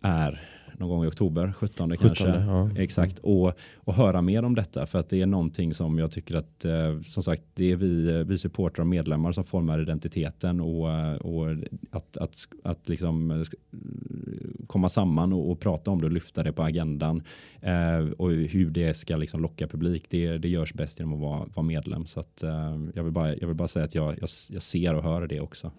är någon gång i oktober, 17, 17, kanske. ja. Exakt, och, och höra mer om detta för att det är någonting som jag tycker att eh, som sagt det är vi, vi supportrar och medlemmar som formar identiteten och, och att, att, att liksom komma samman och, och prata om det och lyfta det på agendan eh, och hur det ska liksom locka publik det, det görs bäst genom att vara, vara medlem så att eh, jag, vill bara, jag vill bara säga att jag, jag, jag ser och hör det också.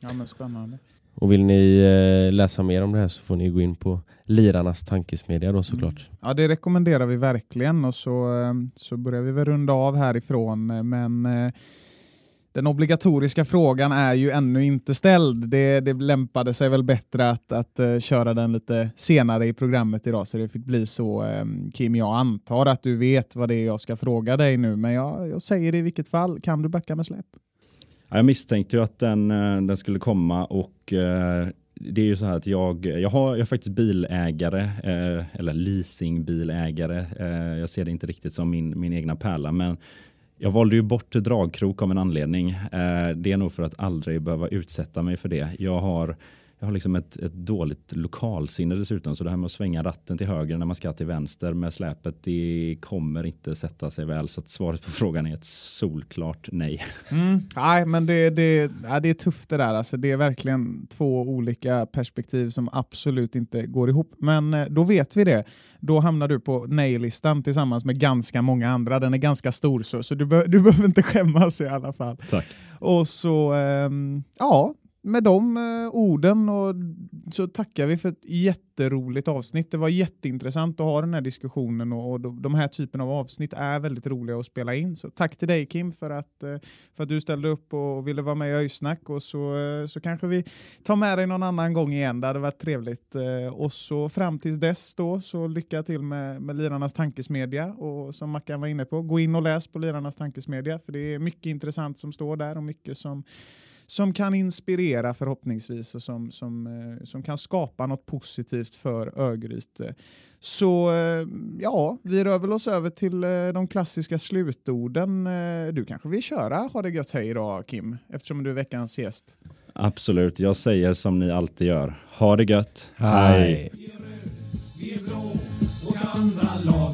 Ja, men spännande. Och vill ni eh, läsa mer om det här så får ni gå in på Lirarnas tankesmedja då såklart. Mm. Ja, det rekommenderar vi verkligen och så, eh, så börjar vi väl runda av härifrån. Eh, men eh, den obligatoriska frågan är ju ännu inte ställd. Det, det lämpade sig väl bättre att, att eh, köra den lite senare i programmet idag så det fick bli så. Kim, jag antar att du vet vad det är jag ska fråga dig nu, men jag, jag säger det i vilket fall. Kan du backa med släp? Jag misstänkte ju att den, eh, den skulle komma och eh, det är ju så här att jag, jag, har, jag är faktiskt bilägare, eh, eller leasingbilägare. Eh, jag ser det inte riktigt som min, min egna pärla, men jag valde ju bort dragkrok av en anledning. Eh, det är nog för att aldrig behöva utsätta mig för det. Jag har, jag har liksom ett, ett dåligt lokalsinne dessutom, så det här med att svänga ratten till höger när man ska till vänster med släpet, det kommer inte sätta sig väl. Så svaret på frågan är ett solklart nej. Mm. Nej, men det, det, ja, det är tufft det där. Alltså, det är verkligen två olika perspektiv som absolut inte går ihop. Men eh, då vet vi det. Då hamnar du på nej-listan tillsammans med ganska många andra. Den är ganska stor, så, så du, be du behöver inte skämmas i alla fall. Tack. Och så, ehm, ja, med de eh, orden och så tackar vi för ett jätteroligt avsnitt. Det var jätteintressant att ha den här diskussionen och, och de, här typen av avsnitt är väldigt roliga att spela in. Så tack till dig Kim för att, eh, för att du ställde upp och ville vara med i Öysnack och så, eh, så kanske vi tar med dig någon annan gång igen. Det hade varit trevligt. Och så fram tills dess då så lycka till med, med Lirarnas tankesmedja och som Mackan var inne på, gå in och läs på Lirarnas tankesmedja för det är mycket intressant som står där och mycket som som kan inspirera förhoppningsvis och som, som, eh, som kan skapa något positivt för Örgryte. Så eh, ja, vi rör väl oss över till eh, de klassiska slutorden. Du kanske vill köra Ha det gött hej idag Kim, eftersom du är veckans gäst. Absolut, jag säger som ni alltid gör. Ha det gött, hej! Vi är röd, vi är blå, vårt andra lag.